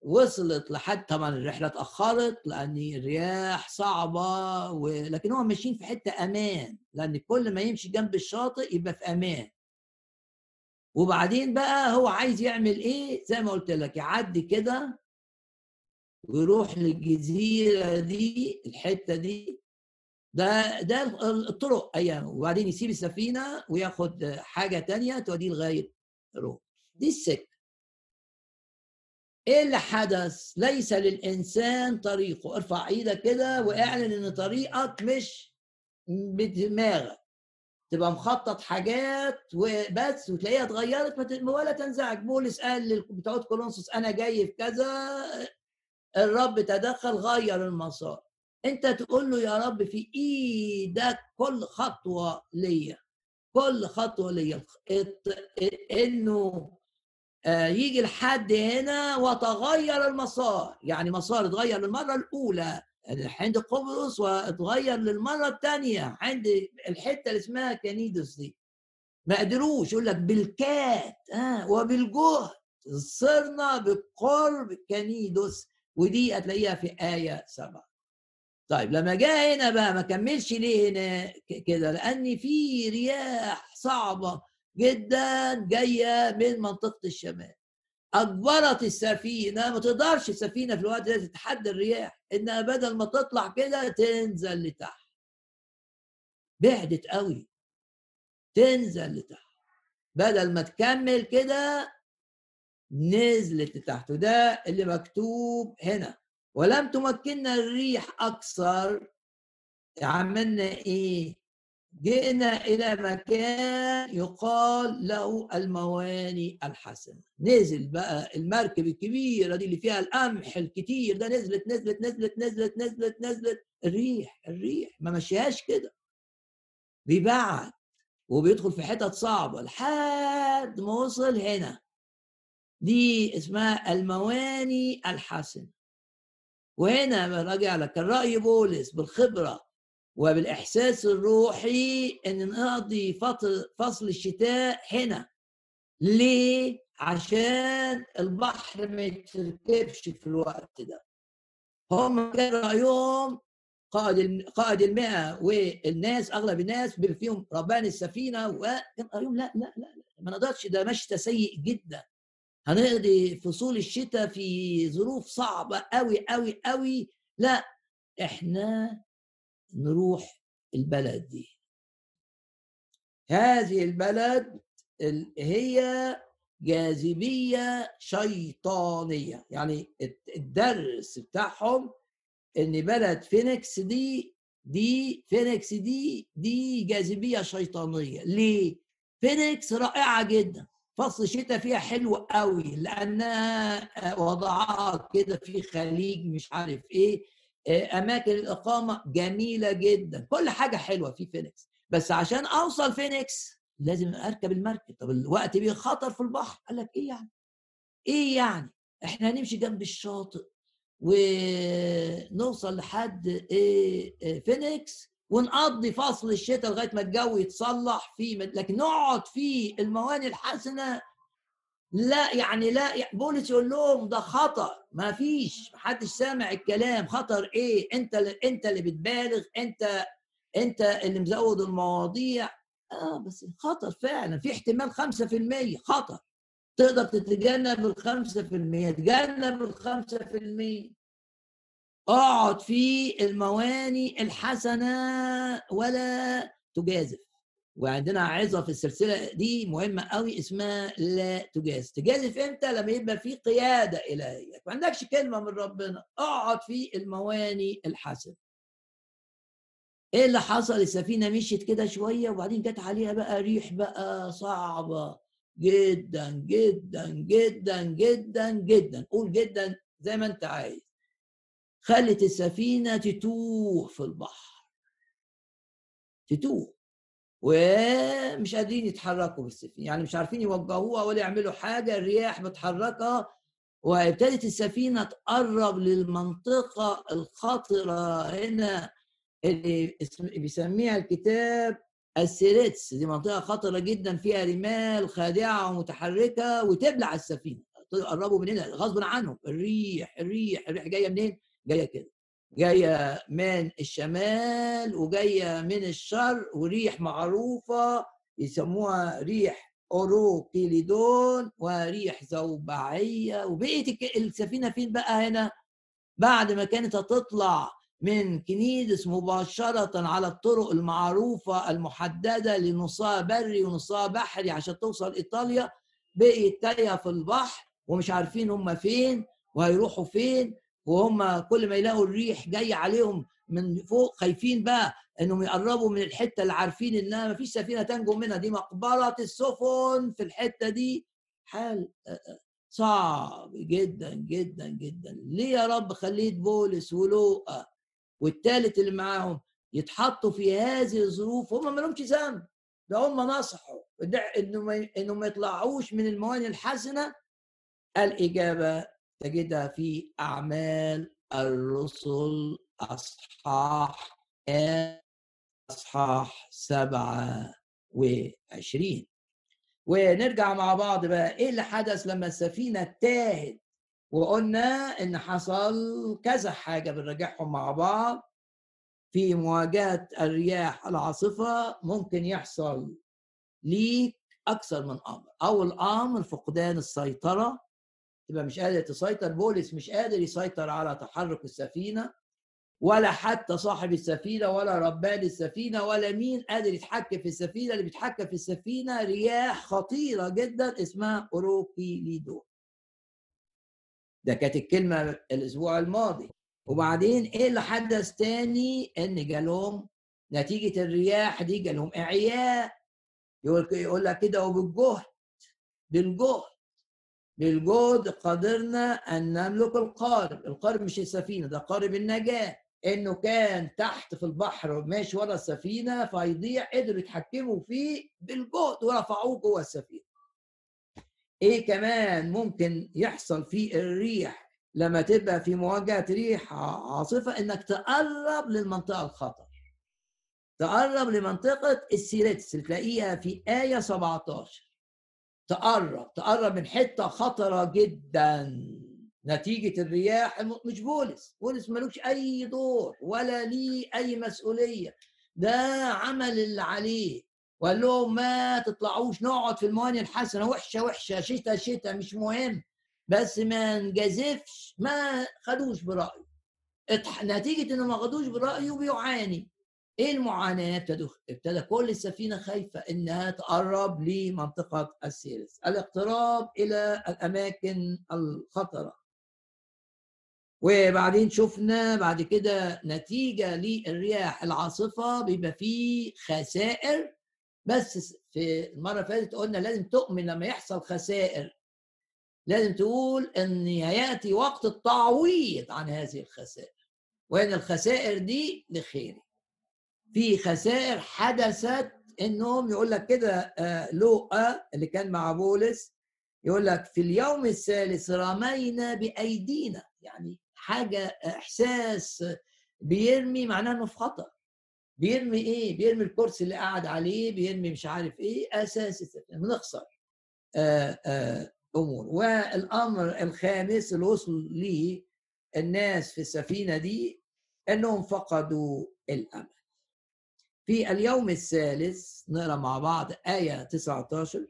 وصلت لحد طبعا الرحلة اتأخرت لأن الرياح صعبة ولكن هم ماشيين في حتة أمان لأن كل ما يمشي جنب الشاطئ يبقى في أمان. وبعدين بقى هو عايز يعمل إيه؟ زي ما قلت لك يعدي كده ويروح للجزيرة دي الحتة دي. ده ده الطرق أيام. وبعدين يسيب السفينة وياخد حاجة تانية توديه لغاية روم دي السكة. إيه اللي حدث؟ ليس للإنسان طريقه. ارفع إيدك كده واعلن إن طريقك مش بدماغك. تبقى مخطط حاجات وبس وتلاقيها اتغيرت ولا تنزعج. بولس قال بتوع كولونسوس أنا جاي في كذا الرب تدخل غير المسار. أنت تقول له يا رب في إيدك كل خطوة ليا. كل خطوة ليا. إنه يجي لحد هنا وتغير المسار. يعني مسار اتغير للمرة الأولى عند قبرص واتغير للمرة الثانية عند الحتة اللي اسمها كنيدوس دي. ما قدروش يقول لك بالكات آه وبالجهد. صرنا بقرب كنيدوس ودي هتلاقيها في آية سبعة. طيب لما جاء هنا بقى ما كملش ليه هنا؟ كده لأن في رياح صعبة. جدا جاية من منطقة الشمال. أجبرت السفينة ما تقدرش السفينة في الوقت ده تتحدى الرياح إنها بدل ما تطلع كده تنزل لتحت. بعدت قوي. تنزل لتحت. بدل ما تكمل كده نزلت لتحت وده اللي مكتوب هنا. ولم تمكننا الريح أكثر عملنا إيه؟ جئنا إلى مكان يقال له المواني الحسنة. نزل بقى المركب الكبيرة دي اللي فيها القمح الكتير ده نزلت نزلت نزلت نزلت نزلت نزلت. الريح الريح ما مشيهاش كده. بيبعد وبيدخل في حتت صعبة لحد ما وصل هنا. دي اسمها المواني الحسنة. وهنا راجع لك الرأي بولس بالخبرة وبالإحساس الروحي إن نقضي فصل الشتاء هنا. ليه؟ عشان البحر ما يتركبش في الوقت ده. هم كان رأيهم قائد قائد المئة والناس أغلب الناس بيبقى فيهم ربان السفينة وكان رأيهم لا لا لا, لا ما نقدرش ده مشتى سيء جدا. هنقضي فصول الشتاء في ظروف صعبة قوي قوي قوي لا إحنا نروح البلد دي. هذه البلد هي جاذبية شيطانية. يعني الدرس بتاعهم إن بلد فينيكس دي دي فينيكس دي دي جاذبية شيطانية. ليه؟ فينيكس رائعة جدا. فصل الشتاء فيها حلو قوي لأنها وضعها كده في خليج مش عارف إيه. أماكن الإقامة جميلة جدا. كل حاجة حلوة في فينيكس. بس عشان أوصل فينيكس لازم أركب المركب. طب الوقت فيه خطر في البحر. قال لك إيه يعني؟ إيه يعني؟ إحنا هنمشي جنب الشاطئ ونوصل لحد إيه فينيكس ونقضي فصل الشتاء لغاية ما الجو يتصلح فيه. لكن نقعد في المواني الحسنة لا يعني لا بولس يقول لهم ده خطر ما فيش محدش سامع الكلام. خطر إيه؟ أنت أنت اللي بتبالغ أنت أنت اللي مزود المواضيع. آه بس خطر فعلا. في احتمال 5% خطر. تقدر تتجنب ال 5% تجنب ال 5% اقعد في المواني الحسنة ولا تجازف. وعندنا عظة في السلسلة دي مهمة قوي اسمها لا تجازف. تجازف إمتى؟ لما يبقى في قيادة إلهية. ما عندكش كلمة من ربنا. اقعد في المواني الحسنة. إيه اللي حصل؟ السفينة مشيت كده شوية وبعدين جت عليها بقى ريح بقى صعبة. جدا جدا جدا جدا جدا. قول جدا زي ما انت عايز. خلت السفينة تتوه في البحر. تتوه. ومش قادرين يتحركوا بالسفينة. يعني مش عارفين يوجهوها ولا يعملوا حاجة الرياح بتحركها وابتدت السفينة تقرب للمنطقة الخطرة هنا اللي بيسميها الكتاب السيريتس. دي منطقة خطرة جدا فيها رمال خادعة ومتحركة وتبلع السفينة. قربوا من هنا غصب عنهم. الريح الريح الريح جاية منين؟ جاية كده. جاية من الشمال وجاية من الشرق وريح معروفة يسموها ريح أوروكيليدون وريح زوبعية وبقيه السفينة فين بقى هنا؟ بعد ما كانت هتطلع من كنيدس مباشرة على الطرق المعروفة المحددة لنصها بري ونصها بحري عشان توصل إيطاليا بقيت تايهة في البحر ومش عارفين هم فين وهيروحوا فين وهم كل ما يلاقوا الريح جاي عليهم من فوق خايفين بقى إنهم يقربوا من الحتة اللي عارفين إنها ما فيش سفينة تنجو منها. دي مقبرة السفن في الحتة دي. حال صعب جدا جدا جدا. ليه يا رب خليت بولس ولوقا والثالث اللي معاهم يتحطوا في هذه الظروف؟ هم ما لهمش ذنب. ده هم نصحوا. إنه ما إنه ما يطلعوش من الموانئ الحسنه الإجابة تجدها في أعمال الرسل أصحاح أصحاح سبعة وعشرين. ونرجع مع بعض بقى إيه اللي حدث لما السفينة تاهت وقلنا إن حصل كذا حاجة بنراجعهم مع بعض. في مواجهة الرياح العاصفة ممكن يحصل ليك أكثر من أمر. أول أمر فقدان السيطرة. تبقى مش قادر تسيطر بولس مش قادر يسيطر على تحرك السفينة ولا حتى صاحب السفينة ولا ربان السفينة ولا مين قادر يتحكم في السفينة اللي بيتحكم في السفينة رياح خطيرة جدا اسمها أوروكيليدو. ده كانت الكلمة الأسبوع الماضي. وبعدين إيه اللي حدث تاني؟ إن جالهم نتيجة الرياح دي جالهم إعياء يقول يقول لك كده وبالجهد بالجهد بالجهد قدرنا أن نملك القارب. القارب مش السفينة ده قارب النجاة. إنه كان تحت في البحر ماشي ورا السفينة فيضيع قدروا يتحكموا فيه بالجهد ورفعوه جوه السفينة. إيه كمان ممكن يحصل في الريح؟ لما تبقى في مواجهة ريح عاصفة إنك تقرب للمنطقة الخطر. تقرب لمنطقة السيرتس تلاقيها في آية 17 تقرب تقرب من حتة خطرة جدا. نتيجة الرياح مش بولس بولس ملوش أي دور ولا ليه أي مسؤولية. ده عمل اللي عليه. وقال لهم ما تطلعوش نقعد في المواني الحسنة وحشة وحشة شتاء شتاء مش مهم. بس ما نجازفش ما خدوش برأيه. نتيجة إنه ما خدوش برأيه بيعاني إيه المعاناة؟ ابتدى ابتدى كل السفينة خايفة إنها تقرب لمنطقة السيرس. الاقتراب إلى الأماكن الخطرة. وبعدين شفنا بعد كده نتيجة للرياح. العاصفة بيبقى فيه خسائر بس في المرة اللي فاتت قلنا لازم تؤمن لما يحصل خسائر. لازم تقول إن هياتي وقت التعويض عن هذه الخسائر. وإن الخسائر دي لخيري. في خسائر حدثت إنهم يقول لك كده آه، لوقا اللي كان مع بولس يقول لك في اليوم الثالث رمينا بأيدينا. يعني حاجة إحساس بيرمي معناه إنه في خطر بيرمي إيه؟ بيرمي الكرسي اللي قاعد عليه بيرمي مش عارف إيه أساس بنخسر آه، آه، أمور. والأمر الخامس اللي وصل ليه الناس في السفينة دي إنهم فقدوا الأمل. في اليوم الثالث نقرأ مع بعض آية 19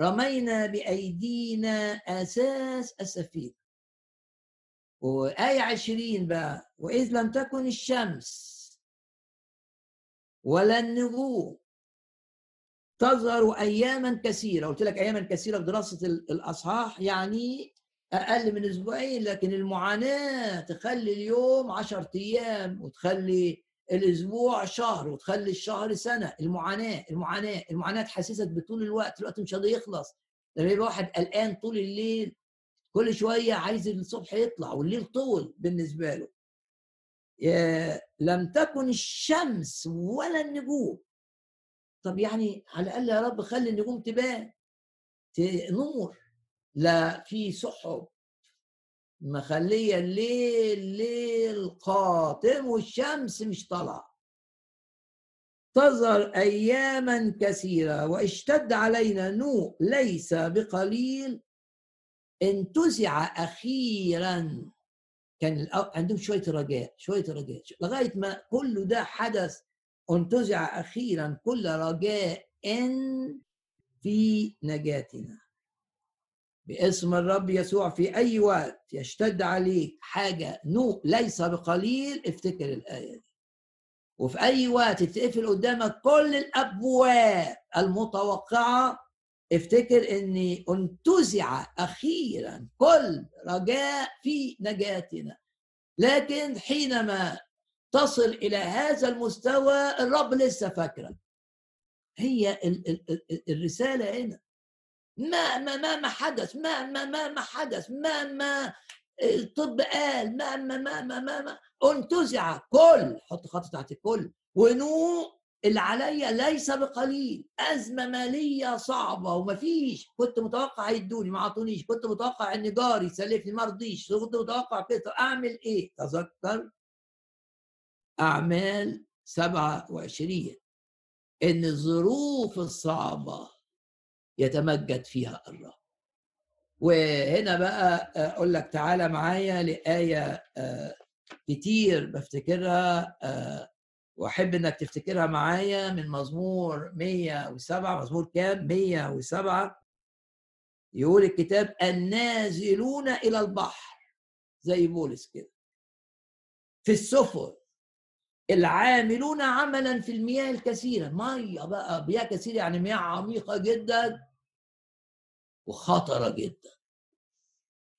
رمينا بأيدينا أساس السفينة. وآية عشرين بقى وإذ لم تكن الشمس ولا النجوم تظهر أياما كثيرة. قلت لك أياما كثيرة في دراسة الأصحاح يعني أقل من أسبوعين لكن المعاناة تخلي اليوم عشرة أيام وتخلي الأسبوع شهر وتخلي الشهر سنة. المعاناة المعاناة المعاناة تحسسك بطول الوقت. الوقت مش راضي يخلص. لما يبقى واحد قلقان طول الليل. كل شوية عايز الصبح يطلع والليل طول بالنسبة له. لم تكن الشمس ولا النجوم. طب يعني على الأقل يا رب خلي النجوم تبان. نور. لا في سحب. مخلية الليل ليل قاتم والشمس مش طالعة. تظهر اياما كثيرة واشتد علينا نوء ليس بقليل. انتزع أخيرا. كان عندهم شوية رجاء شوية رجاء لغاية ما كل ده حدث انتزع أخيرا كل رجاء في نجاتنا. باسم الرب يسوع في أي وقت يشتد عليك حاجة نوء ليس بقليل افتكر الآية دي. وفي أي وقت تقفل قدامك كل الأبواب المتوقعة افتكر إني انتزع أخيرا كل رجاء في نجاتنا. لكن حينما تصل إلى هذا المستوى الرب لسه فاكرك. هي الرسالة هنا. ما ما ما ما حدث ما ما ما ما حدث ما ما الطب قال ما ما ما ما ما, ما. انتزع كل حط خط تحت الكل. ونوء اللي عليا ليس بقليل. أزمة مالية صعبة ومفيش. كنت متوقع يدوني ما عطونيش كنت متوقع إن جاري يسلفني ما رضيش. كنت متوقع كده. أعمل إيه؟ تذكر. أعمال 27 إن الظروف الصعبة يتمجد فيها الرب. وهنا بقى أقول لك تعالى معايا لآية آه، كتير بفتكرها آه، وأحب إنك تفتكرها معايا من مزمور 107 مزمور كام؟ 107 يقول الكتاب النازلون إلى البحر. زي بولس كده. في السفن. العاملون عملا في المياه الكثيرة. مية بقى مياه كثيرة يعني مياه عميقة جدا. وخطرة جدا.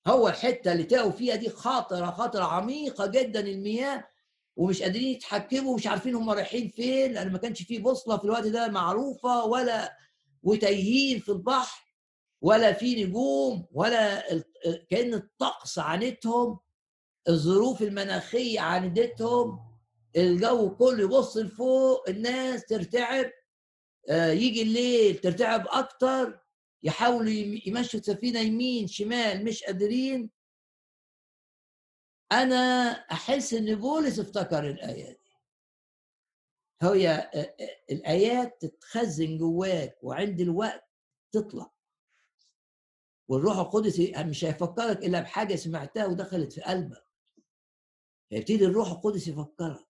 هو الحتة اللي تقوا فيها دي خطرة خطرة عميقة جدا المياه ومش قادرين يتحكموا ومش عارفين هم رايحين فين لأن ما كانش فيه بوصلة في الوقت ده معروفة ولا وتايهين في البحر ولا في نجوم ولا كأن الطقس عانتهم الظروف المناخية عاندتهم الجو كله يبص لفوق الناس ترتعب آه، يجي الليل ترتعب أكتر. يحاولوا يمشوا السفينه يمين شمال مش قادرين. أنا أحس إن بولس افتكر الايه دي. هي الآيات تتخزن جواك وعند الوقت تطلع. والروح القدس مش هيفكرك إلا بحاجة سمعتها ودخلت في قلبك. يبتدي الروح القدس يفكرك.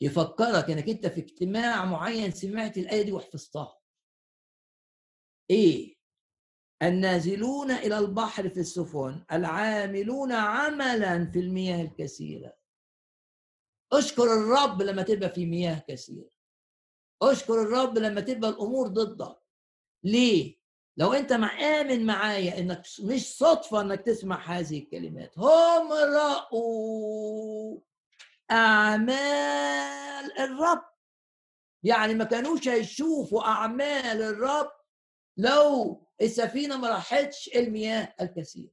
يفكرك إنك أنت في اجتماع معين سمعت الآية دي وحفظتها. إيه؟ النازلون إلى البحر في السفن العاملون عملا في المياه الكثيرة. أشكر الرب لما تبقى في مياه كثيرة. أشكر الرب لما تبقى الأمور ضدك. ليه؟ لو أنت مآمن معايا إنك مش صدفة إنك تسمع هذه الكلمات. هم رأوا أعمال الرب. يعني ما كانوش هيشوفوا أعمال الرب لو السفينة ما راحتش المياه الكثيره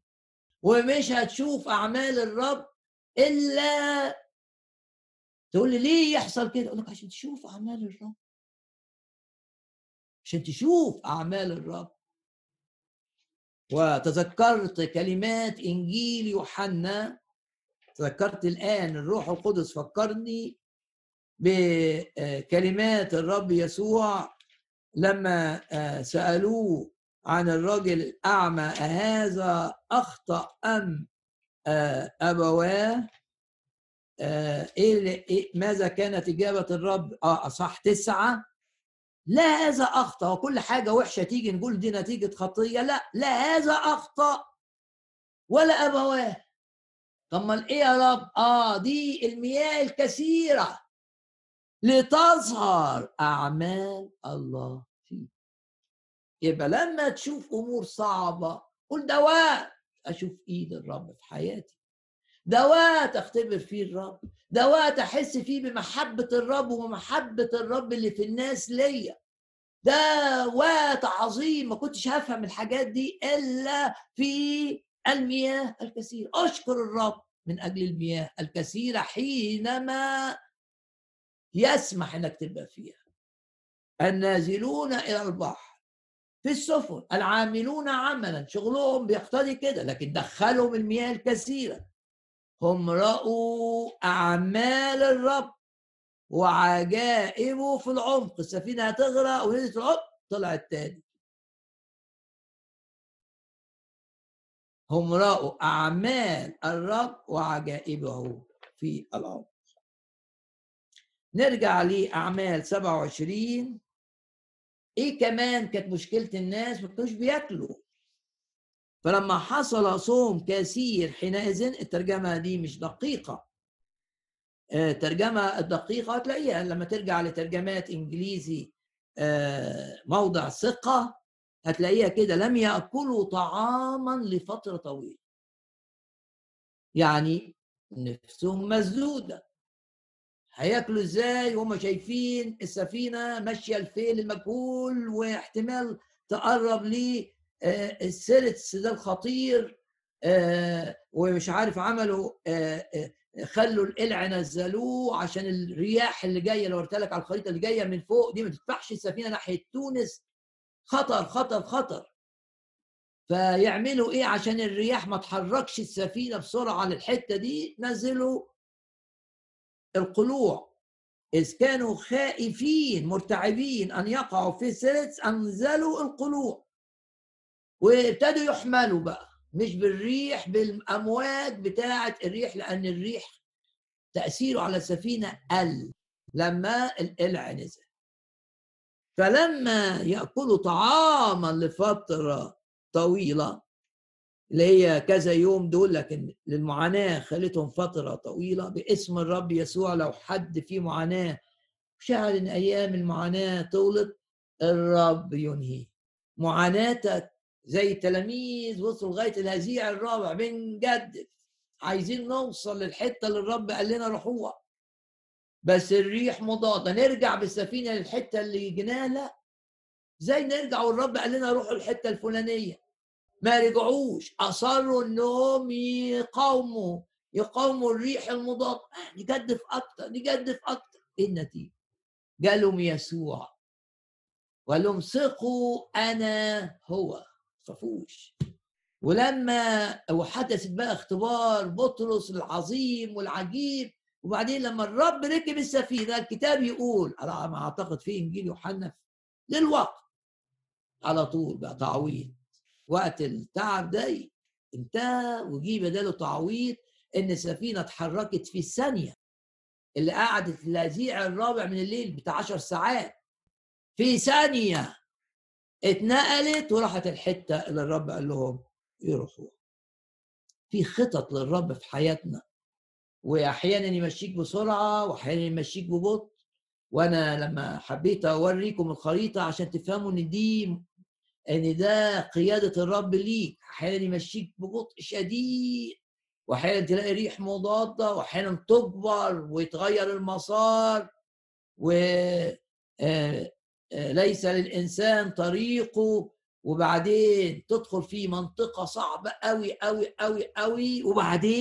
ومش هتشوف أعمال الرب إلا تقول لي ليه يحصل كده؟ أقول لك عشان تشوف أعمال الرب. عشان تشوف أعمال الرب. وتذكرت كلمات إنجيل يوحنا. تذكرت الآن الروح القدس فكرني بكلمات الرب يسوع لما آه، سألوه عن الرجل الأعمى أهذا أخطأ أم آه، أبواه؟ آه، إيه, إيه ماذا كانت إجابة الرب؟ آه اصح تسعة. لا هذا أخطأ وكل حاجة وحشة تيجي نقول دي نتيجة خطية. لا لا هذا أخطأ. ولا أبواه. طب ما إيه يا رب؟ آه دي المياه الكثيرة. لتظهر أعمال الله فيه يبقى لما تشوف أمور صعبة قول ده وقت أشوف إيد الرب في حياتي. ده وقت أختبر فيه الرب. ده وقت أحس فيه بمحبة الرب ومحبة الرب اللي في الناس ليا. ده وقت عظيم ما كنتش هفهم الحاجات دي إلا في المياه الكثيره أشكر الرب من أجل المياه الكثيرة حينما يسمح إنك تبقى فيها. النازلون إلى البحر في السفن العاملون عملا شغلهم بيقتضي كده لكن دخلهم المياه الكثيرة. هم رأوا أعمال الرب وعجائبه في العمق. السفينة هتغرق ونزلت العمق طلعت تاني. هم رأوا أعمال الرب وعجائبه في العمق. نرجع لأعمال 27 إيه كمان كانت مشكلة الناس؟ ما كانوش بياكلوا. فلما حصل صوم كثير حينئذ الترجمة دي مش دقيقة. آه، ترجمة الدقيقة هتلاقيها لما ترجع لترجمات إنجليزي آه، موضع ثقة هتلاقيها كده لم يأكلوا طعاما لفترة طويلة. يعني نفسهم مسدودة هياكلوا إزاي؟ وهم شايفين السفينة ماشية الفيل المجهول واحتمال تقرب ليه آه، السيرتس ده الخطير آه، ومش عارف عملوا آه، خلوا القلع نزلوه عشان الرياح اللي جاية لو قلت لك على الخريطة اللي جاية من فوق دي ما تدفعش السفينة ناحية تونس. خطر خطر خطر. فيعملوا إيه عشان الرياح ما تحركش السفينة بسرعة للحتة دي؟ نزلوا القلوع. إذ كانوا خائفين مرتعبين أن يقعوا في سيرتس أنزلوا القلوع. وابتدوا يحملوا بقى مش بالريح بالأمواج بتاعة الريح لأن الريح تأثيره على السفينة قل لما القلع نزل. فلما يأكلوا طعاما لفترة طويلة اللي هي كذا يوم دول لكن للمعاناة خلتهم فترة طويلة باسم الرب يسوع. لو حد فيه معاناة شعر إن أيام المعاناة طولت الرب ينهي. معاناتك زي التلاميذ وصلوا لغاية الهزيع الرابع بنجدد عايزين نوصل للحتة اللي الرب قال لنا روحوها. بس الريح مضادة. نرجع بالسفينة للحتة اللي جينا لا. زي نرجع والرب قال لنا روحوا الحته الفلانية؟ ما رجعوش. أصروا انهم يقاوموا يقاوموا الريح المضاد نجدف أكتر نجدف أكتر. إيه النتيجة؟ جالهم يسوع. وقال لهم ثقوا أنا هو. صفوش. ولما وحدثت بقى اختبار بطرس العظيم والعجيب وبعدين لما الرب ركب السفينة الكتاب يقول على ما أعتقد في إنجيل يوحنا للوقت. على طول بقى تعويض. وقت التعب ده انتهى وجي بداله تعويض إن السفينة اتحركت في الثانية اللي قعدت الهزيع الرابع من الليل بتاع 10 ساعات. في ثانية اتنقلت وراحت الحتة اللي الرب قال لهم يروحوا في خطط للرب في حياتنا. وأحيانا يمشيك بسرعة وأحيانا يمشيك ببطء. وأنا لما حبيت أوريكم الخريطة عشان تفهموا إن دي إن ده قيادة الرب ليك. أحيانا يمشيك ببطء شديد واحيانا تلاقي ريح مضادة واحيانا تكبر ويتغير المسار و آه، آه، ليس للإنسان طريقه. وبعدين تدخل في منطقة صعبة قوي قوي قوي قوي وبعدين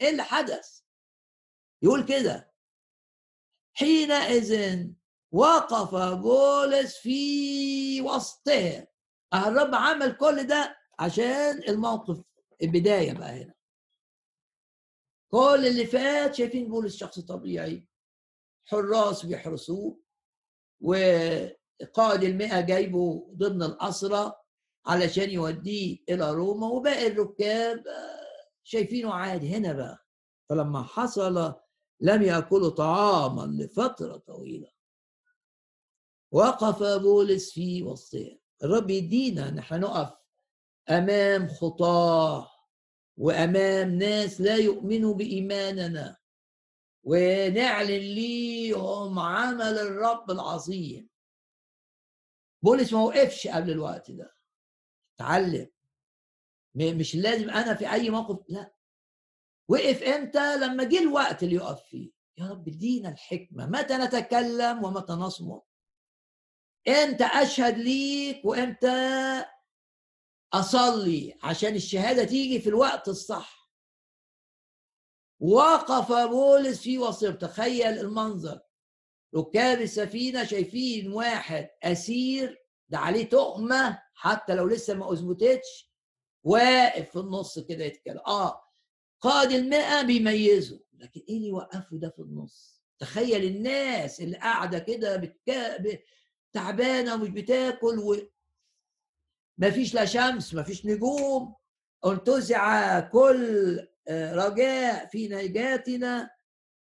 إيه اللي حدث؟ يقول كده حينئذ وقف بولس في وسطهم الرب عمل كل ده عشان الموقف. البداية بقى هنا. كل اللي فات شايفين بولس شخص طبيعي. حراس بيحرسوه. وقائد المئة جايبه ضمن الأسرة علشان يوديه إلى روما. وباقي الركاب شايفينه عادي هنا بقى. فلما حصل لم يأكلوا طعاما لفترة طويلة. وقف بولس في وسطهم الرب يدينا ان إحنا نقف أمام خطاه وأمام ناس لا يؤمنوا بإيماننا. ونعلن ليهم عمل الرب العظيم. بولس ما وقفش قبل الوقت ده. اتعلم. مش لازم أنا في أي موقف لا. وقف إمتى؟ لما جه الوقت اللي يقف فيه. يا رب ادينا الحكمة. متى نتكلم ومتى نصمت؟ إمتى أشهد ليك وإمتى أصلي؟ عشان الشهادة تيجي في الوقت الصح. وقف بولس في وسط تخيل المنظر. ركاب السفينة شايفين واحد أسير ده عليه تهمة حتى لو لسه ما اثبتتش واقف في النص كده يتكلم. آه قائد المئة بيميزه لكن إيه اللي يوقفه ده في النص؟ تخيل الناس اللي قاعدة كده بتكا... تعبانة ومش بتاكل و ما فيش لا شمس ما فيش نجوم انتزع كل آه، رجاء في نجاتنا.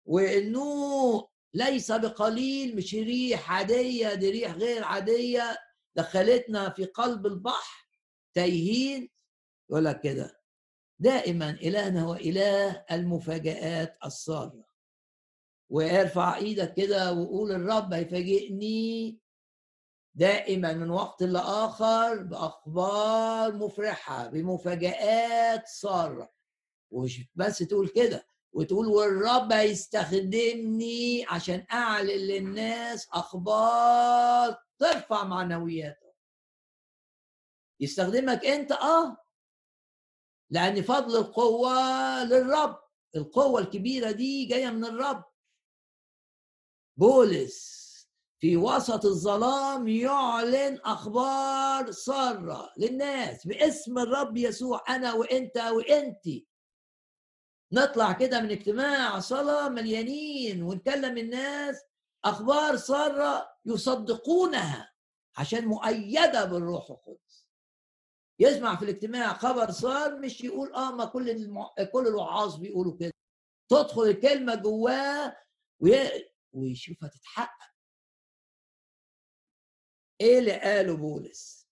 وانه ليس بقليل مش ريح عادية دي ريح غير عادية. دخلتنا في قلب البحر تايهين. يقول لك كده دائما إلهنا هو إله المفاجآت الساره وارفع إيدك كده وقول الرب هيفاجئني دائما من وقت لآخر بأخبار مفرحة بمفاجآت سارة. ومش بس تقول كده وتقول والرب هيستخدمني عشان أعلن للناس أخبار ترفع معنوياتهم يستخدمك أنت؟ آه. لأن فضل القوة للرب القوة الكبيرة دي جاية من الرب. بولس في وسط الظلام يعلن أخبار سارة للناس باسم الرب يسوع أنا وأنت وانتي نطلع كده من اجتماع صلاة مليانين ونكلم الناس أخبار سارة يصدقونها عشان مؤيدة بالروح القدس. يسمع في الاجتماع خبر صار مش يقول آه ما كل الم... كل الوعاظ بيقولوا كده. تدخل الكلمة جواه وي... ويشوفها تتحقق إيه اللي قاله بولس؟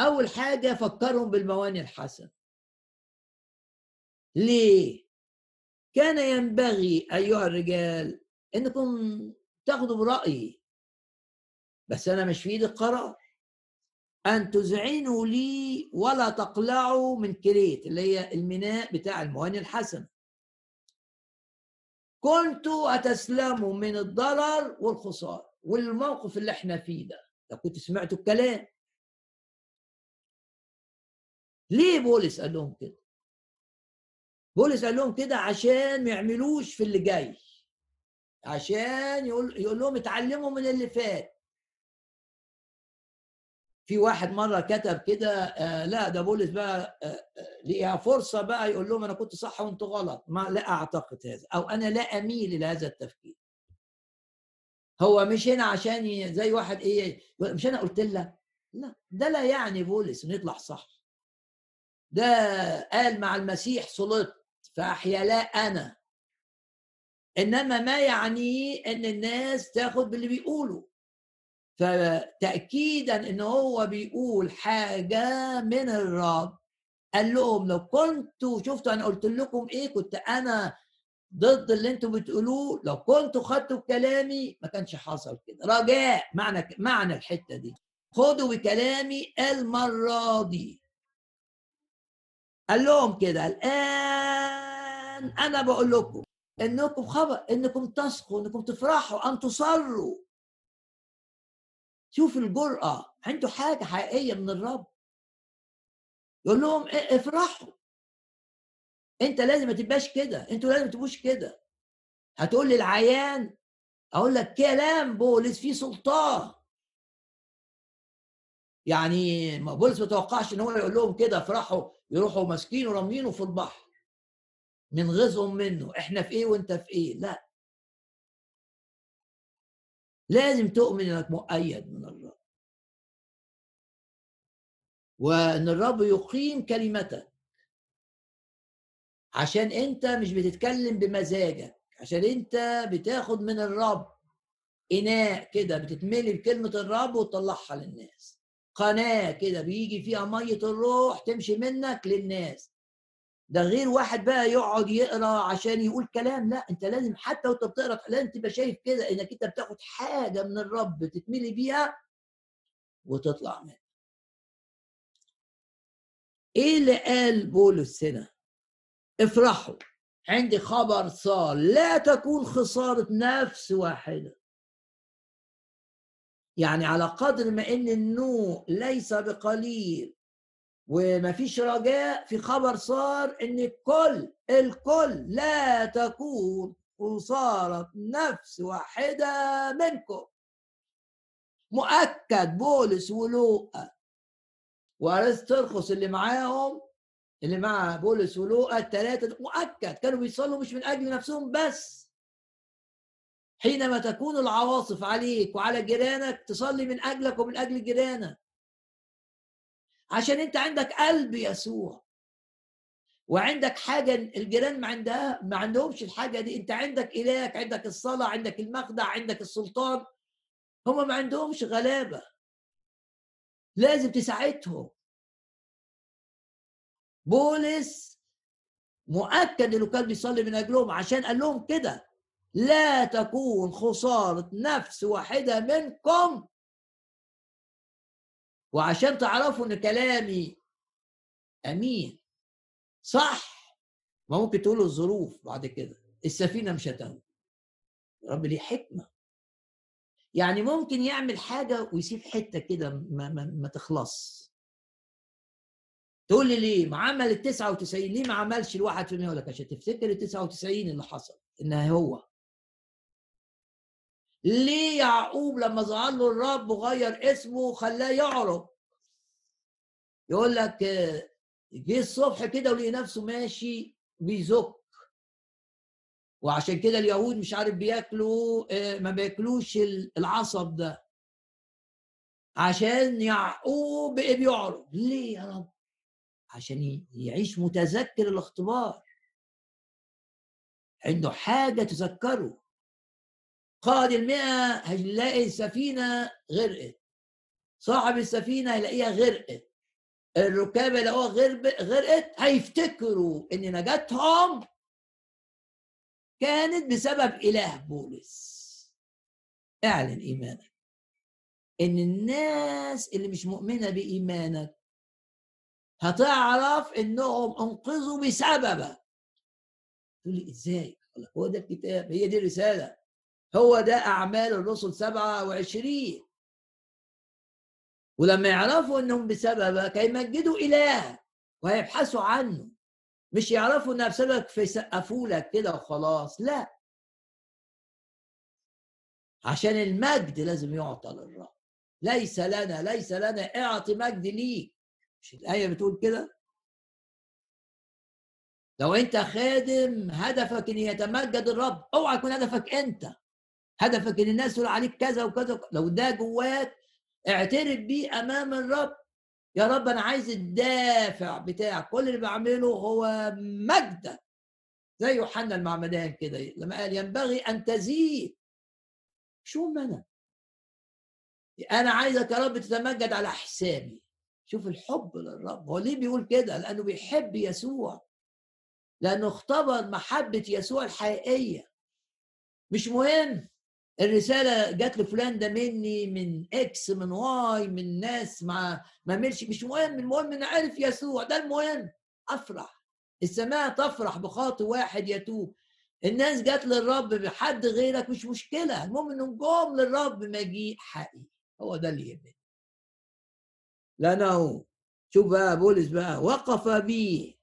أول حاجة فكرهم بالمواني الحسنة. ليه؟ كان ينبغي أيها الرجال إنكم تاخدوا برأيي. بس أنا مش في إيدي القرار. أن تذعنوا لي ولا تقلعوا من كريت اللي هي الميناء بتاع المواني الحسنة. كنت أتسلم من الضرر والخسارة والموقف اللي إحنا فيه ده. لو كنت سمعتوا الكلام. ليه بولس قال لهم كده؟ بولس قال لهم كده عشان ما يعملوش في اللي جاي. عشان يقول يقول لهم اتعلموا من اللي فات. في واحد مرة كتب كده آه لا ده بولس بقى آه آه لقيها فرصة بقى يقول لهم أنا كنت صح وأنت غلط. ما لا أعتقد هذا أو أنا لا أميل إلى هذا التفكير. هو مش هنا عشان زي واحد إيه مش أنا قلت لك لا ده لا يعني بولس إنه يطلع صح. ده قال مع المسيح صلت فأحيا لا أنا. إنما ما يعنيه إن الناس تاخد باللي بيقوله. فتاكيدا إن هو بيقول حاجة من الرب. قال لهم لو كنتوا شفتوا أنا قلت لكم إيه؟ كنت أنا ضد اللي أنتوا بتقولوه. لو كنتوا خدتوا بكلامي ما كانش حصل كده. رجاء معنى معنى الحتة دي. خدوا بكلامي المرة دي. قال لهم كده الآن أنا بقول لكم إنكم خبر إنكم تصحوا إنكم تفرحوا أن تصروا. شوف الجرأة. عنده حاجة حقيقية من الرب. يقول لهم افرحوا. انت لازم ما تبقاش كده أنتوا لازم تبقوش كده. هتقول لي العيان أقول لك كلام بولس فيه سلطان. يعني ما بولس ما توقعش ان هو يقول لهم كده افرحوا يروحوا ماسكينه ورامينه في البحر. من غزهم منه إحنا في إيه وأنت في إيه؟ لا. لازم تؤمن إنك مؤيد من الرب. وإن الرب يقيم كلمتك. عشان انت مش بتتكلم بمزاجك عشان انت بتاخد من الرب إناء كده بتتملي بكلمة الرب وتطلعها للناس. قناة كده بيجي فيها مية الروح تمشي منك للناس. ده غير واحد بقى يقعد يقرأ عشان يقول كلام لا انت لازم حتى وانت بتقرأ لازم تبقى شايف كده إنك انت بتاخد حاجة من الرب تتملي بيها وتطلع منها. إيه اللي قال بولس هنا؟ افرحوا. عندي خبر صار لا تكون خسارة نفس واحدة. يعني على قدر ما إن النوء ليس بقليل وما فيش رجاء في خبر صار إن الكل الكل لا تكون خسارة نفس واحدة منكم. مؤكد بولس ولوقا وارسترخس اللي معاهم اللي مع بولس ولوقا الثلاثة مؤكد كانوا بيصلوا مش من أجل نفسهم بس. حينما تكون العواصف عليك وعلى جيرانك تصلي من أجلك ومن أجل جيرانك. عشان أنت عندك قلب يسوع. وعندك حاجة الجيران ما عندها ما عندهمش الحاجة دي. أنت عندك إلهك عندك الصلاة عندك المخدع عندك السلطان. هم ما عندهمش غلابة. لازم تساعدهم. بولس مؤكد إنه كان بيصلي من أجلهم عشان قال لهم كده. لا تكون خسارة نفس واحدة منكم. وعشان تعرفوا إن كلامي أمين. صح. ما ممكن تقولوا الظروف بعد كده. السفينة مش هتهوي رب ليه حكمة. يعني ممكن يعمل حاجة ويسيب حتة كده ما, ما, ما تخلص. تقول لي ليه؟ ما عمل ال 99 ليه ما عملش ال 1% ولا عشان تفتكر ال 99 اللي حصل إنها هو. ليه يعقوب لما ظهر له الرب وغير اسمه وخلاه يعرف؟ يقول لك جه الصبح كده ولقي نفسه ماشي بيزك وعشان كده اليهود مش عارف بياكلوا ما بياكلوش العصب ده. عشان يعقوب بقى بيعرف ليه يا رب؟ عشان يعيش متذكر الاختبار. عنده حاجة تذكره. قائد المئة هيلاقي السفينة غرقت. صاحب السفينة هيلاقيها غرقت. الركاب يلاقوها غرقت هيفتكروا إن نجاتهم كانت بسبب إله بولس. اعلن إيمانك. إن الناس اللي مش مؤمنة بإيمانك هتعرف إنهم أنقذوا بسببك. تقول لي إزاي؟ هو ده الكتاب هي دي الرسالة. هو ده أعمال الرسل 27 ولما يعرفوا إنهم بسببك هيمجدوا إله وهيبحثوا عنه. مش يعرفوا انها بسببك فيسقفوا لك كده وخلاص لا. عشان المجد لازم يعطى للرب. ليس لنا ليس لنا اعطي مجد ليك. مش الآية بتقول كده؟ لو أنت خادم هدفك إن يتمجد الرب أوعى يكون هدفك أنت. هدفك إن الناس تقول عليك كذا وكذا لو ده جواك اعترف بيه أمام الرب. يا رب أنا عايز الدافع بتاعك. كل اللي بعمله هو مجدك زي يوحنا المعمدان كده لما قال ينبغي أن تزيد. شو أنا أنا عايزك يا رب تتمجد على حسابي. شوف الحب للرب. هو ليه بيقول كده؟ لأنه بيحب يسوع. لأنه اختبر محبة يسوع الحقيقية. مش مهم. الرسالة جات لفلان ده مني من X من Y من ناس ما ما ملش. مش مهم. المهم ان عرف يسوع. ده المهم. أفرح. السماء تفرح بخاطئ واحد يتوب. الناس جات للرب بحد غيرك مش مشكلة. المهم إنهم جم للرب مجيء حقيقي. هو ده اللي يهمني. لأنه شوف بقى بولس بقى وقف بي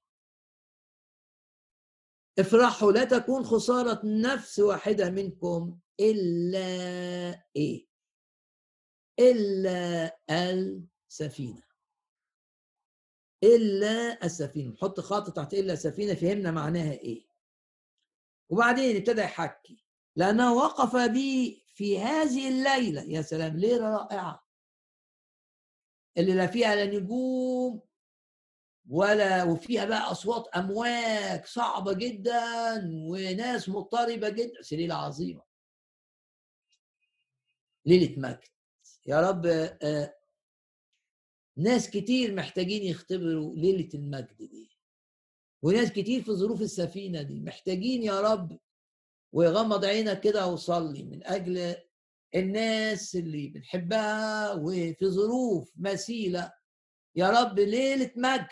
افرحوا لا تكون خسارة نفس واحدة منكم. إلا إيه؟ إلا السفينة. إلا السفينة. نحط خط تحت إلا السفينة فهمنا معناها إيه. وبعدين ابتدى يحكي. لأنه وقف بي في هذه الليلة. يا سلام ليلة رائعة. اللي لا فيها لا نجوم ولا وفيها بقى أصوات أمواج صعبة جدا وناس مضطربة جدا. بس ليله عظيمه ليلة مجد. يا رب آه، ناس كتير محتاجين يختبروا ليلة المجد دي. وناس كتير في ظروف السفينة دي محتاجين يا رب ويغمض عينك كده وصلي من أجل الناس اللي بنحبها وفي ظروف مثيلة. يا رب ليلة مجد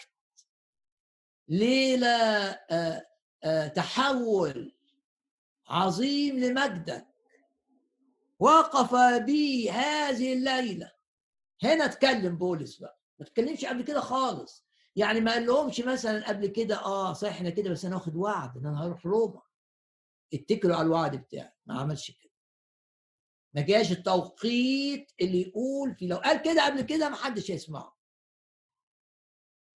ليلة آه، آه، تحول عظيم لمجدك. وقف بي هذه الليلة. هنا اتكلم بولس بقى. ما اتكلمش قبل كده خالص. يعني ما قال لهمش مثلا قبل كده آه صحيح إحنا كده بس أنا واخد وعد إن أنا هروح روما. اتكلوا على الوعد بتاعي ما عملش كده. ما جاش التوقيت اللي يقول في لو قال كده قبل كده ما حدش هيسمعه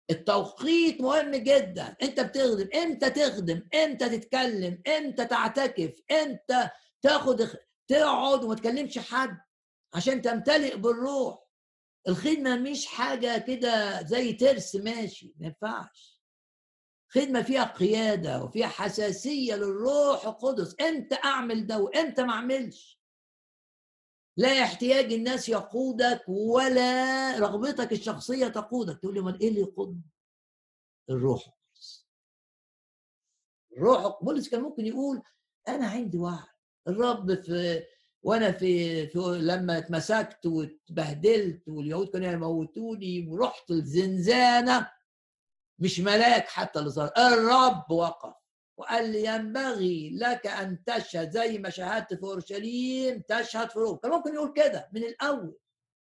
التوقيت مهم جدا. انت بتخدم إمتى تخدم؟ إمتى تتكلم؟ إمتى تعتكف؟ إمتى تاخد تقعد وما تكلمش حد عشان تمتلئ بالروح. الخدمة مش حاجة كده زي ترس ماشي ما ينفعش. خدمة فيها قيادة وفيها حساسية للروح القدس. إمتى أعمل ده وامتى ما أعملش؟ لا احتياج الناس يقودك ولا رغبتك الشخصية تقودك. تقول لي أمال إيه اللي يقود؟ الروح. القدس الروح. بولس كان ممكن يقول أنا عندي وعي. الرب في وأنا في, في لما اتمسكت واتبهدلت واليهود كانوا يموتوني ورحت الزنزانة مش ملاك حتى اللي صار. الرب وقف. وقال لي ينبغي لك أن تشهد زي ما شهدت في أورشليم تشهد في روما كان ممكن يقول كده من الأول.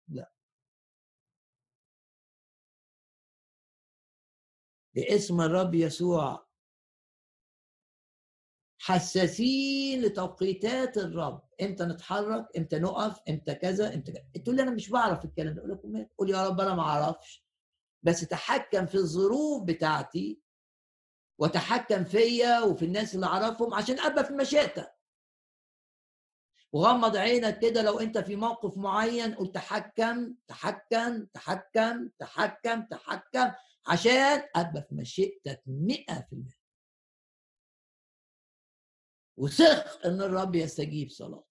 لا. باسم الرب يسوع. حساسين لتوقيتات الرب. إمتى نتحرك؟ إمتى نقف؟ إمتى كذا؟ إمتى كذا؟ تقول لي أنا مش بعرف الكلام ده. أقول لكم قول يا رب أنا ما أعرفش. بس تحكم في الظروف بتاعتي. وتحكم فيا وفي الناس اللي أعرفهم عشان أبقى في مشيئتك وغمض عينك كده لو أنت في موقف معين قول تحكم تحكم تحكم تحكم تحكم عشان أبقى في مشيئتك 100% وثق إن الرب يستجيب صلاتك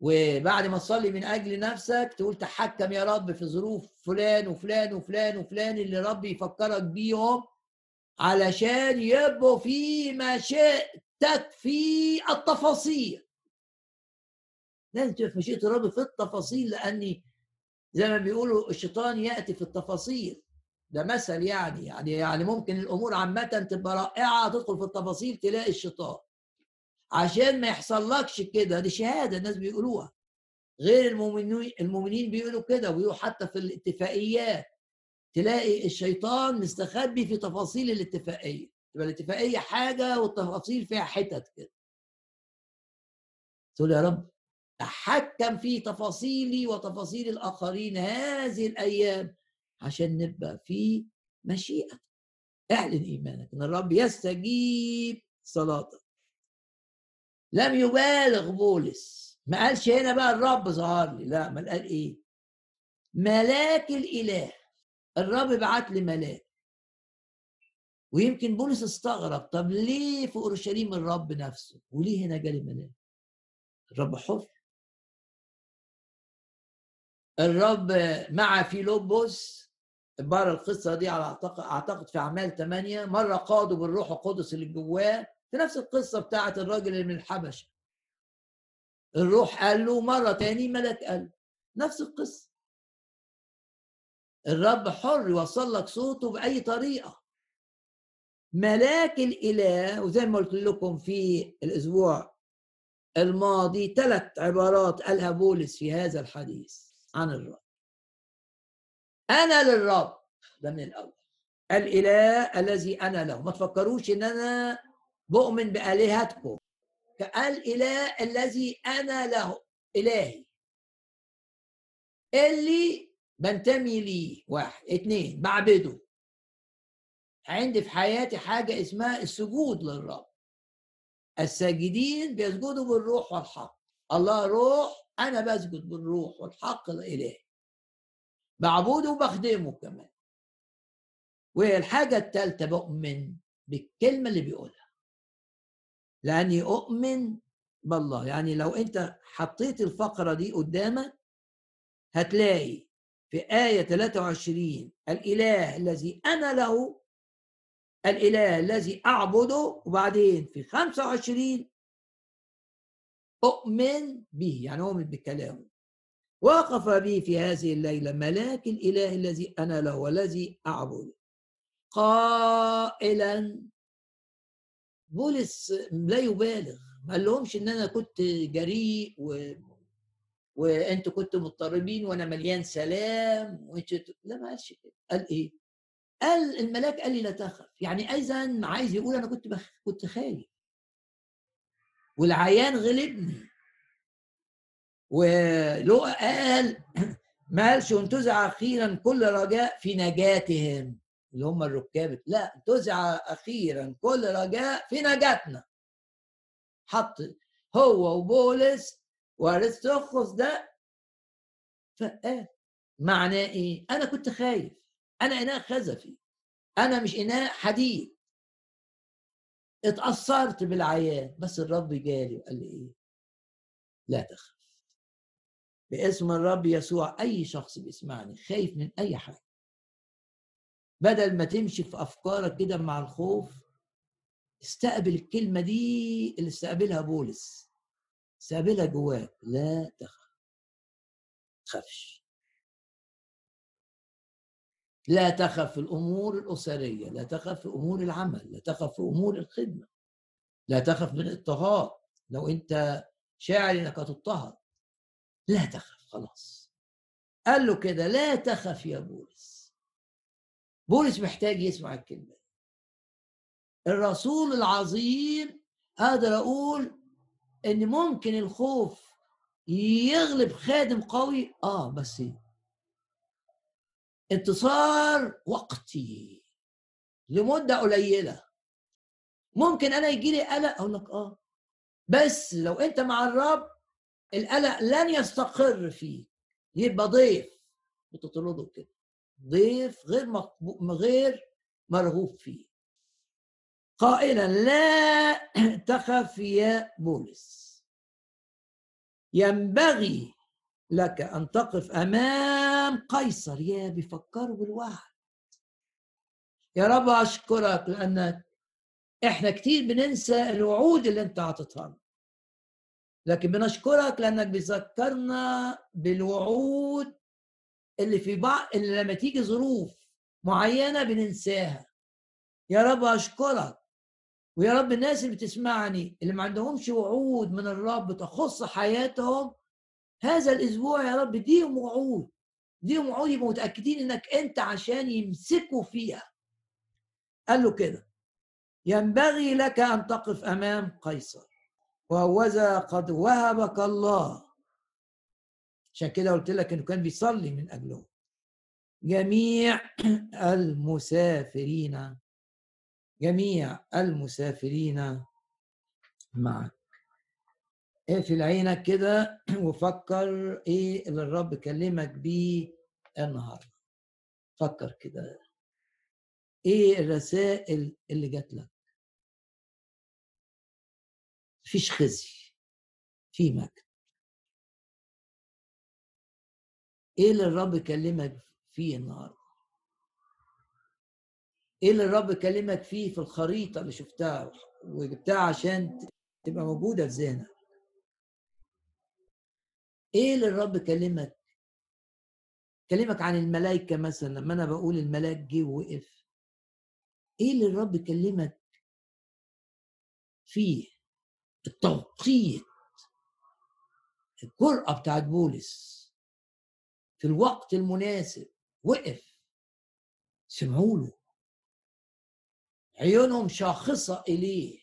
وبعد ما تصلي من أجل نفسك تقول تحكم يا رب في ظروف فلان وفلان وفلان وفلان اللي ربي يفكرك بيهم علشان يبقوا في مشيئتك في التفاصيل. لازم تبقى في مشيئة الرب في التفاصيل لأني زي ما بيقولوا الشيطان يأتي في التفاصيل. ده مثل يعني يعني يعني ممكن الأمور عامة تبقى رائعة تدخل في التفاصيل تلاقي الشيطان. عشان ما يحصلكش كده دي شهادة الناس بيقولوها. غير المؤمنين المؤمنين بيقولوا كده ويقولوا حتى في الاتفاقيات. تلاقي الشيطان مستخبي في تفاصيل الاتفاقية. تبقى الاتفاقية حاجة والتفاصيل فيها حتت كده. تقول يا رب تحكم في تفاصيلي وتفاصيل الآخرين هذه الأيام عشان نبقى في مشيئة. اعلن إيمانك إن الرب يستجيب صلاتك. لم يبالغ بولس. ما قالش هنا بقى الرب ظهر لي لا ما قال إيه؟ ملاك الإله. الرب بعت لي ملاك. ويمكن بولس استغرب طب ليه في أورشليم الرب نفسه؟ وليه هنا جالي ملاك؟ الرب حر الرب مع فيلوبوس بره القصة دي على اعتقد أعتقد في أعمال ثمانيه مرة قادوا بالروح القدس اللي جواه في نفس القصة بتاعه الراجل اللي من الحبشة. الروح قال له مرة تاني ملك قال له نفس القصة. الرب حر يوصل لك صوته بأي طريقة. ملاك الإله وزي ما قلت لكم في الأسبوع الماضي ثلاث عبارات قالها بولس في هذا الحديث عن الرب. أنا للرب ده من الأول. الإله الذي أنا له. ما تفكروش إن أنا بؤمن بآلهتكم. الاله الذي أنا له إلهي. اللي بنتمي ليه. واحد. اثنين بعبده. عندي في حياتي حاجة اسمها السجود للرب. الساجدين بيسجدوا بالروح والحق. الله روح أنا بسجد بالروح والحق الإلهي. بعبده وبخدمه كمان. والحاجة الثالثة بؤمن بالكلمة اللي بيقولها. لأني أؤمن بالله. يعني لو أنت حطيت الفقرة دي قدامك هتلاقي في آية 23 الإله الذي أنا له الإله الذي أعبده وبعدين في 25 أؤمن به يعني أؤمن بكلامه وقف بي في هذه الليلة ملاك الإله الذي أنا له والذي أعبده. قائلا بولس لا يبالغ. ما قال لهمش إن أنا كنت جريء و... وأنتوا كنتوا مضطربين وأنا مليان سلام وانت لا ما قالش كده. قال إيه؟ قال الملاك قال لي لا تخف. يعني اذا عايز يقول أنا كنت بخ... كنت خايف. والعيان غلبني. ولو قال *clears throat* ما قالش انتزع أخيرا كل رجاء في نجاتهم. اللي هم الركاب. لا انتزع أخيرا كل رجاء في نجاتنا. حط هو وبولس وارستوخوس ده فقال معناه إيه؟ أنا كنت خايف أنا إناء خزفي أنا مش إناء حديد. اتأثرت بالعيان بس الرب جالي وقال لي إيه؟ لا تخف باسم الرب يسوع أي شخص بيسمعني خايف من أي حاجة. بدل ما تمشي في أفكارك كده مع الخوف استقبل الكلمة دي اللي استقبلها بولس. استقبلها جواك لا تخف. تخافش. لا تخف في الأمور الأسرية لا تخف في أمور العمل لا تخف في أمور الخدمة لا تخف من الإضطهاد. لو أنت شاعر إنك هتضطهد لا تخف خلاص. قال له كده لا تخف يا بولس. بولس محتاج يسمع الكلمة الرسول العظيم أقدر أقول إن ممكن الخوف يغلب خادم قوي؟ آه بس انتصار وقتي لمدة قليلة. ممكن أنا يجي لي قلق؟ أقول لك آه. بس لو أنت مع الرب القلق لن يستقر فيه يبقى ضيف. بتطرده كده. ضيف غير مقبو... غير مرغوب فيه. قائلا لا تخف يا بولس ينبغي لك أن تقف أمام قيصر. يا بيفكروا بالوعد. يا رب أشكرك لانك إحنا كتير بننسى الوعود اللي أنت عطيتها لكن بنشكرك لأنك بتذكرنا بالوعود اللي في بعض اللي لما تيجي ظروف معينة بننساها. يا رب أشكرك. ويا رب الناس اللي بتسمعني اللي ما عندهمش وعود من الرب تخص حياتهم هذا الأسبوع يا رب ديهم وعود ديهم وعود يبقوا متأكدين إنك أنت عشان يمسكوا فيها. قال له كده ينبغي لك أن تقف أمام قيصر وهوذا قد وهبك الله. عشان كده قلت لك إنه كان بيصلي من اجلهم جميع *clears throat* المسافرين جميع المسافرين معك. اقفل عينك كده *clears throat* وفكر إيه اللي الرب كلمك بيه النهارده. فكر كده. إيه الرسائل اللي جات لك؟ مفيش خزي في مجد. إيه اللي الرب كلمك فيه النهارده؟ إيه اللي الرب كلمك فيه في الخريطة اللي شفتها؟ وجبتها عشان تبقى موجودة في ذهنك. إيه اللي الرب كلمك؟ كلمك عن الملائكة مثلا لما أنا بقول الملاك جه ووقف. إيه اللي الرب كلمك فيه؟ التوقيت. الجرأة بتاعت بولس. في الوقت المناسب. وقف. سمعوا له عيونهم شاخصة إليه.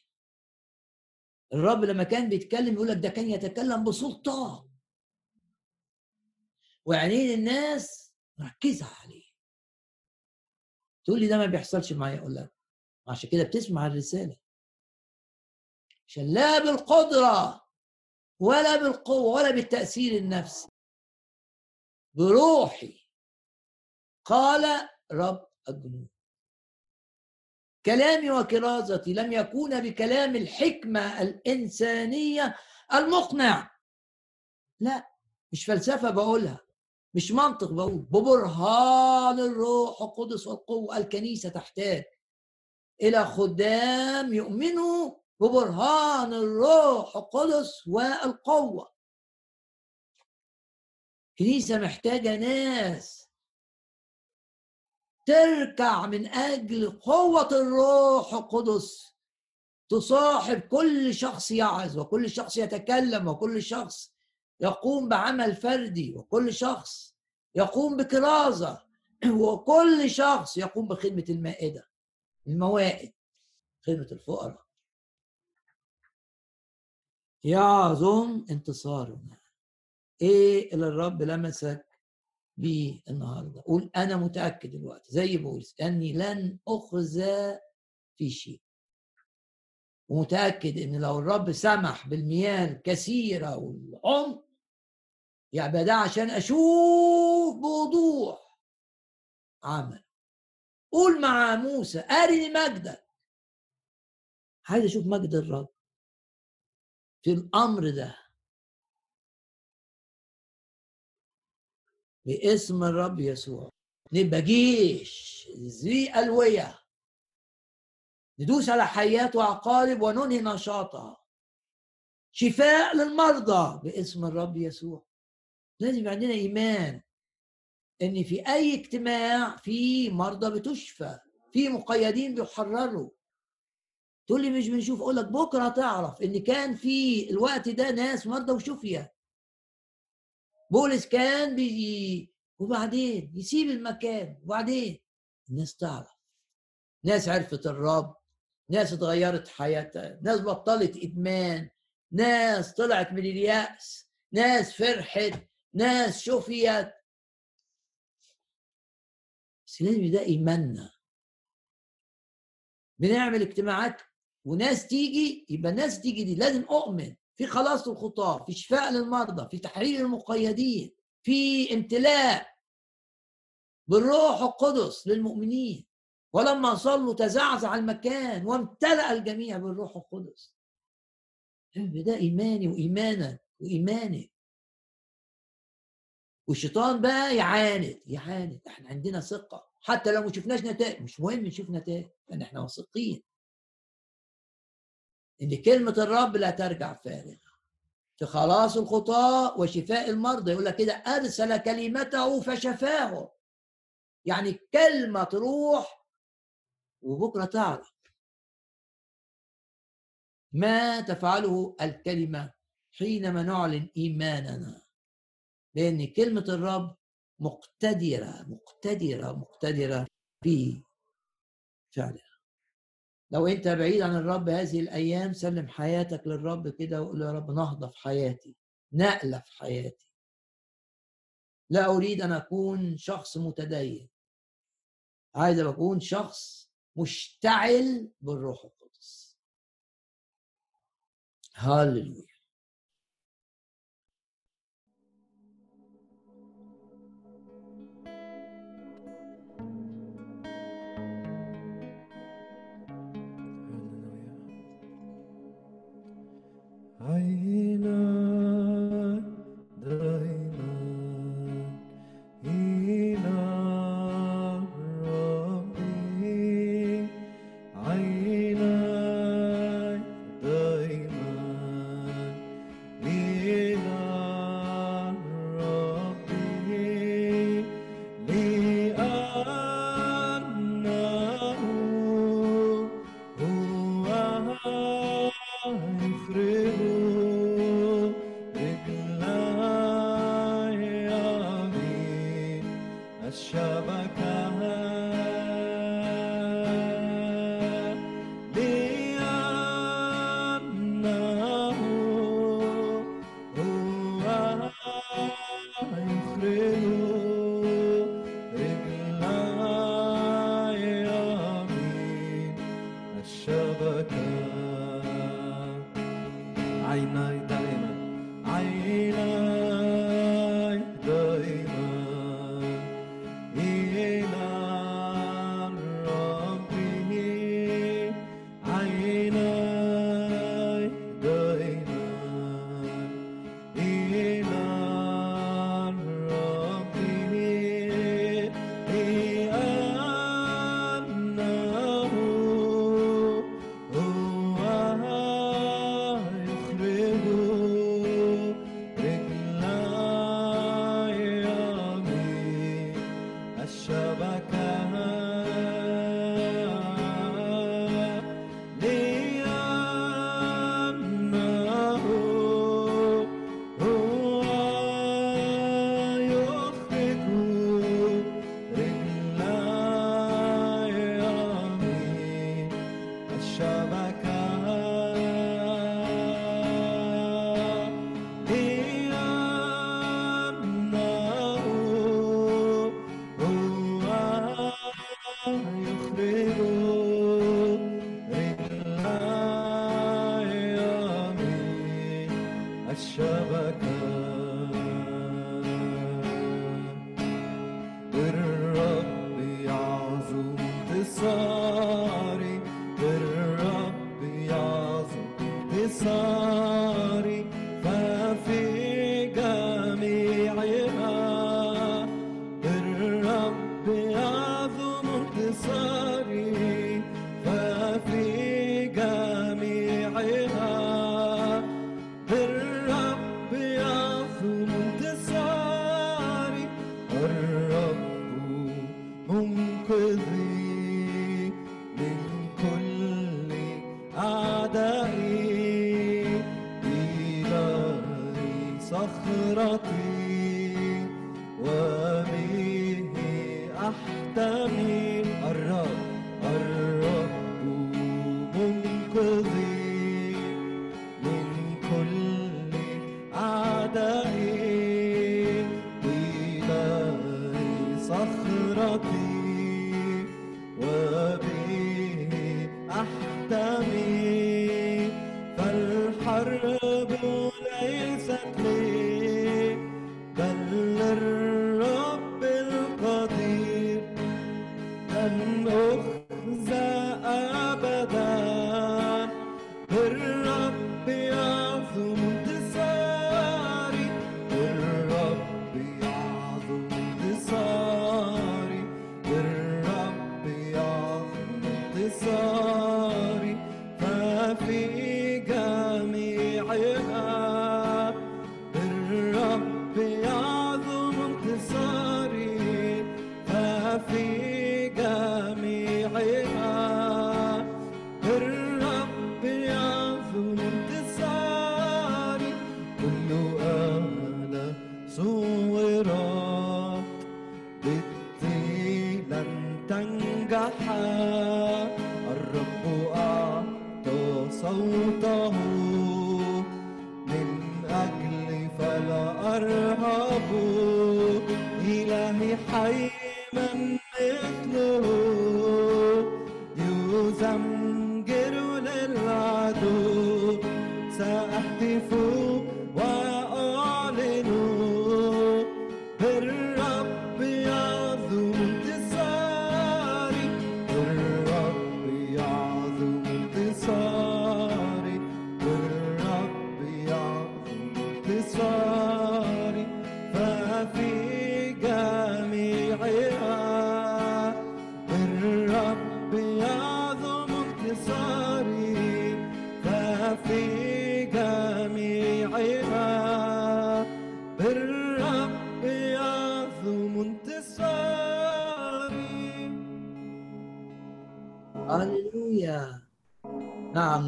الرب لما كان بيتكلم يقول لك ده كان يتكلم بسلطان وعينين الناس مركزة عليه. تقول لي ده ما بيحصلش معايا؟ أقول لك. عشان كده بتسمع الرسالة. عشان لا بالقدرة ولا بالقوة ولا بالتأثير النفسي. بروحي. قال رب الجنود كلامي وكرازتي لم يكون بكلام الحكمة الإنسانية المقنع. لا مش فلسفة بقولها مش منطق بقول. ببرهان الروح القدس والقوة الكنيسة تحتاج إلى خدام يؤمنوا ببرهان الروح القدس والقوة. كنيسة محتاجة ناس تركع من أجل قوة الروح القدس. تصاحب كل شخص يعظ وكل شخص يتكلم وكل شخص يقوم بعمل فردي وكل شخص يقوم بكرازة *clears throat* وكل شخص يقوم بخدمة المائدة الموائد خدمة الفقراء. يعظم انتصارنا. إيه اللي الرب لمسك بيه النهارده قول أنا متأكد دلوقتي زي بولس أني لن اخزى في شيء. ومتأكد إن لو الرب سمح بالمياه الكثيرة والعمق يعني ده عشان أشوف بوضوح عمل قول مع موسى أرني مجدك. عايز أشوف مجد الرب في الأمر ده. باسم الرب يسوع. نبقى جيش ذي ألوية. ندوس على حيات وعقارب وننهي نشاطها. شفاء للمرضى باسم الرب يسوع. لازم عندنا إيمان إن في أي اجتماع في مرضى بتشفى في مقيدين بيحرروا. تقول لي مش بنشوف أقول لك بكرة هتعرف إن كان في الوقت ده ناس مرضى وشفية. بولس كان بيجي وبعدين يسيب المكان وبعدين الناس تعرف. ناس عرفت الرب ناس اتغيرت حياتها ناس بطلت إدمان ناس طلعت من اليأس ناس فرحت ناس شفيت. بس لازم ده إيماننا. بنعمل اجتماعات وناس تيجي يبقى الناس تيجي دي لازم أؤمن. في خلاص الخطاه في شفاء للمرضى في تحرير المقيدين في امتلاء بالروح القدس للمؤمنين. ولما صلوا تزعزع المكان وامتلأ الجميع بالروح القدس. ده إيماني وايمانك وايمانك والشيطان بقى يعاند يعاند. إحنا عندنا ثقة. حتى لو ما شفناش نتائج مش مهم نشوف نتائج لأن إحنا واثقين. إن كلمة الرب لا ترجع فارغة. في خلاص الخطاة وشفاء المرضى يقول لك كده أرسل كلمته فشفاه. يعني كلمة تروح وبكرة تعرف. ما تفعله الكلمة حينما نعلن إيماننا؟ لأن كلمة الرب مقتدرة مقتدرة مقتدرة في فعلها. لو انت بعيد عن الرب هذه الأيام سلم حياتك للرب كده وقول يا رب نهضة في حياتي نقلة في حياتي. لا أريد أن أكون شخص متدين. عايز أكون شخص مشتعل بالروح القدس. هللويا آخرتي.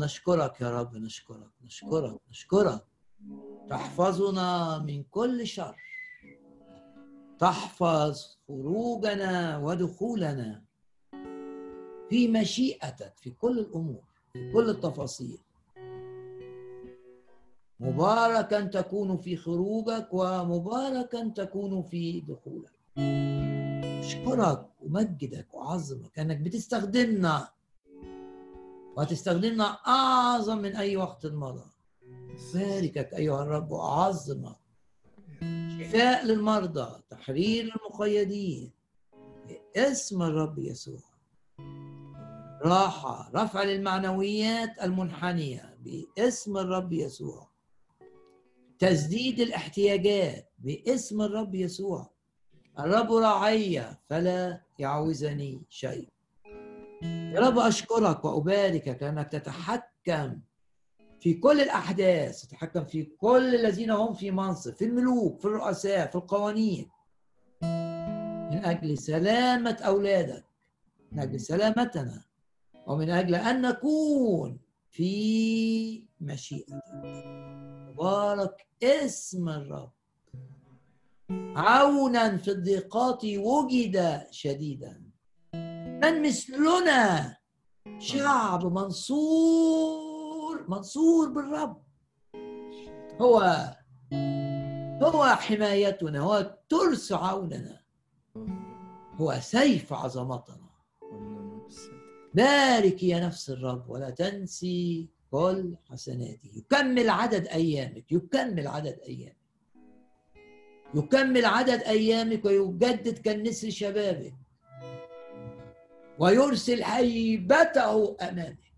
نشكرك يا رب نشكرك نشكرك نشكرك. تحفظنا من كل شر. تحفظ خروجنا ودخولنا في مشيئتك في كل الأمور في كل التفاصيل. مباركا تكون في خروجك ومباركا تكون في دخولك. أشكرك ومجدك واعظمك إنك بتستخدمنا وهتستخدمنا أعظم من أي وقت مضى. باركك أيها الرب واعظمك شفاء للمرضى تحرير للمقيدين. باسم الرب يسوع. راحة رفع للمعنويات المنحنية. باسم الرب يسوع. تسديد الاحتياجات. باسم الرب يسوع. الرب راعي فلا يعوزني شيء. يا رب أشكرك وأباركك لأنك تتحكم في كل الأحداث تتحكم في كل الذين هم في منصب في الملوك في الرؤساء في القوانين. من أجل سلامة أولادك من أجل سلامتنا ومن أجل أن نكون في مشيئتك. مبارك اسم الرب. عونا في الضيقات وجد شديدا. من مثلنا؟ شعب منصور منصور بالرب. هو هو حمايتنا هو ترس عوننا. هو سيف عظمتنا. بارك يا نفس الرب ولا تنسي كل حسناته. يكمل عدد أيامك يكمل عدد أيامك. يكمل عدد أيامك ويجدد كالنسر شبابك. ويرسل هيبته امامك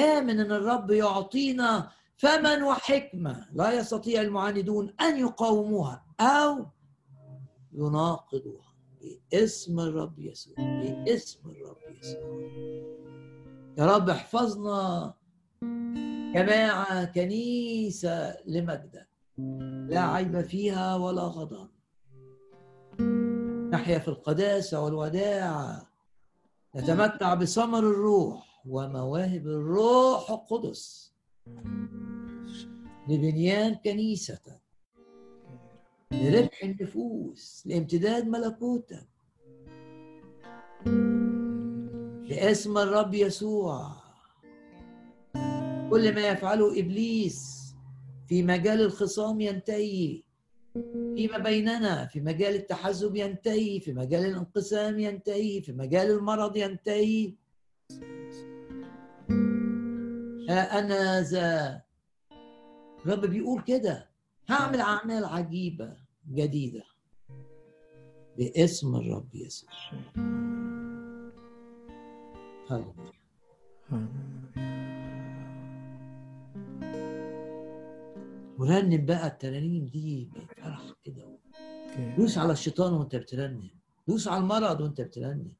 آمن أن الرب يعطينا فما وحكمة لا يستطيع المعاندون أن يقاوموها أو يناقضوها. باسم الرب يسوع باسم الرب يسوع. يا رب احفظنا جماعة كنيسة لمجدك. لا عيب فيها ولا غضب. نحيا في القداسة والوداعة. نتمتع بثمر الروح ومواهب الروح القدس. لبنيان كنيستك لربح النفوس لامتداد ملكوتك باسم الرب يسوع. كل ما يفعله إبليس في مجال الخصام ينتهي. فيما بيننا في مجال التحزب ينتهي في مجال الانقسام ينتهي في مجال المرض ينتهي. ها أنا ذا الرب بيقول كده هعمل أعمال عجيبة جديدة باسم الرب يسوع. هللويا. ورنم بقى الترانيم دي بفرح كده. دوس على الشيطان وانت بترنم دوس على المرض وانت بترنم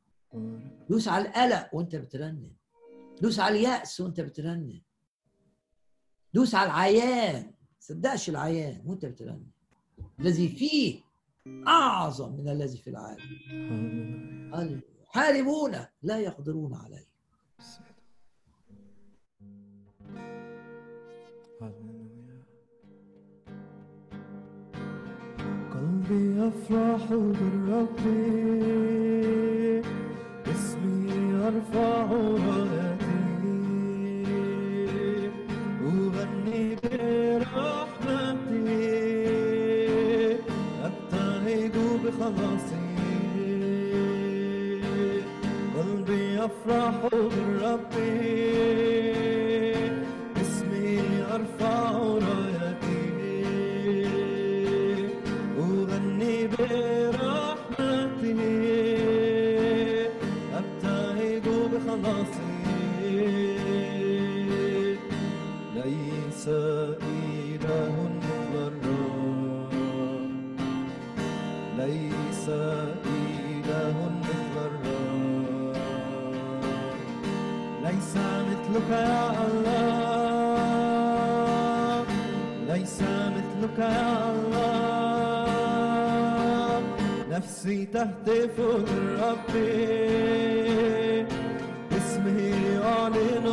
دوس على القلق وانت بترنم دوس على اليأس وانت بترنم دوس على العيان. صدقش العيان وانت بترنم الذي فيه أعظم من الذي في العالم. هللويا. حاربون لا يقدرون عليه قلبي يفرح بالرب اسمي يرفع رايتي وغني برحمتي. أبتهج بخلاصي. قلبي يفرح بالرب مثلك يا الله. ليس مثلك يا الله. نفسي تهتف الرب باسمه يعلن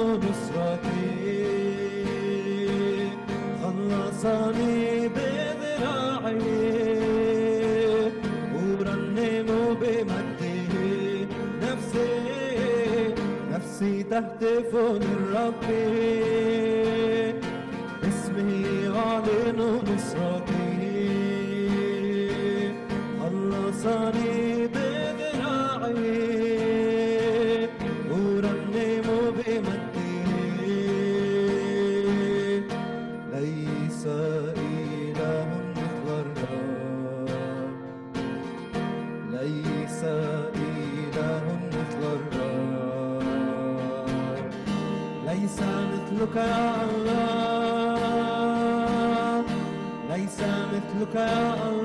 هتف لربي اسمي أعلن نصرتي. خلصني يا الله ليس مثلك يا الله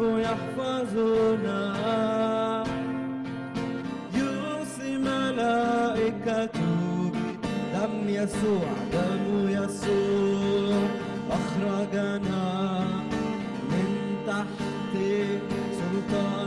الرب يحفظنا. يرسي ملائكته دم يسوع دم يسوع. أخرجنا من تحت سلطان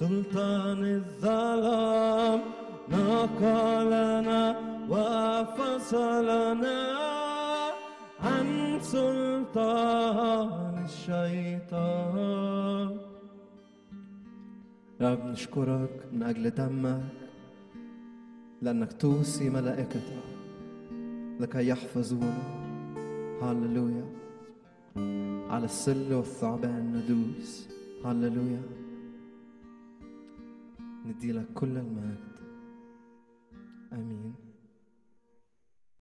سلطان الظلام نقلنا وفصلنا عن سلطان الشيطان. رب نشكرك من أجل دمك لأنك توصي ملائكتك لكي يحفظونا هللويا. على السل والثعبان ندوس. هللويا. ندي لك كل المجد. آمين.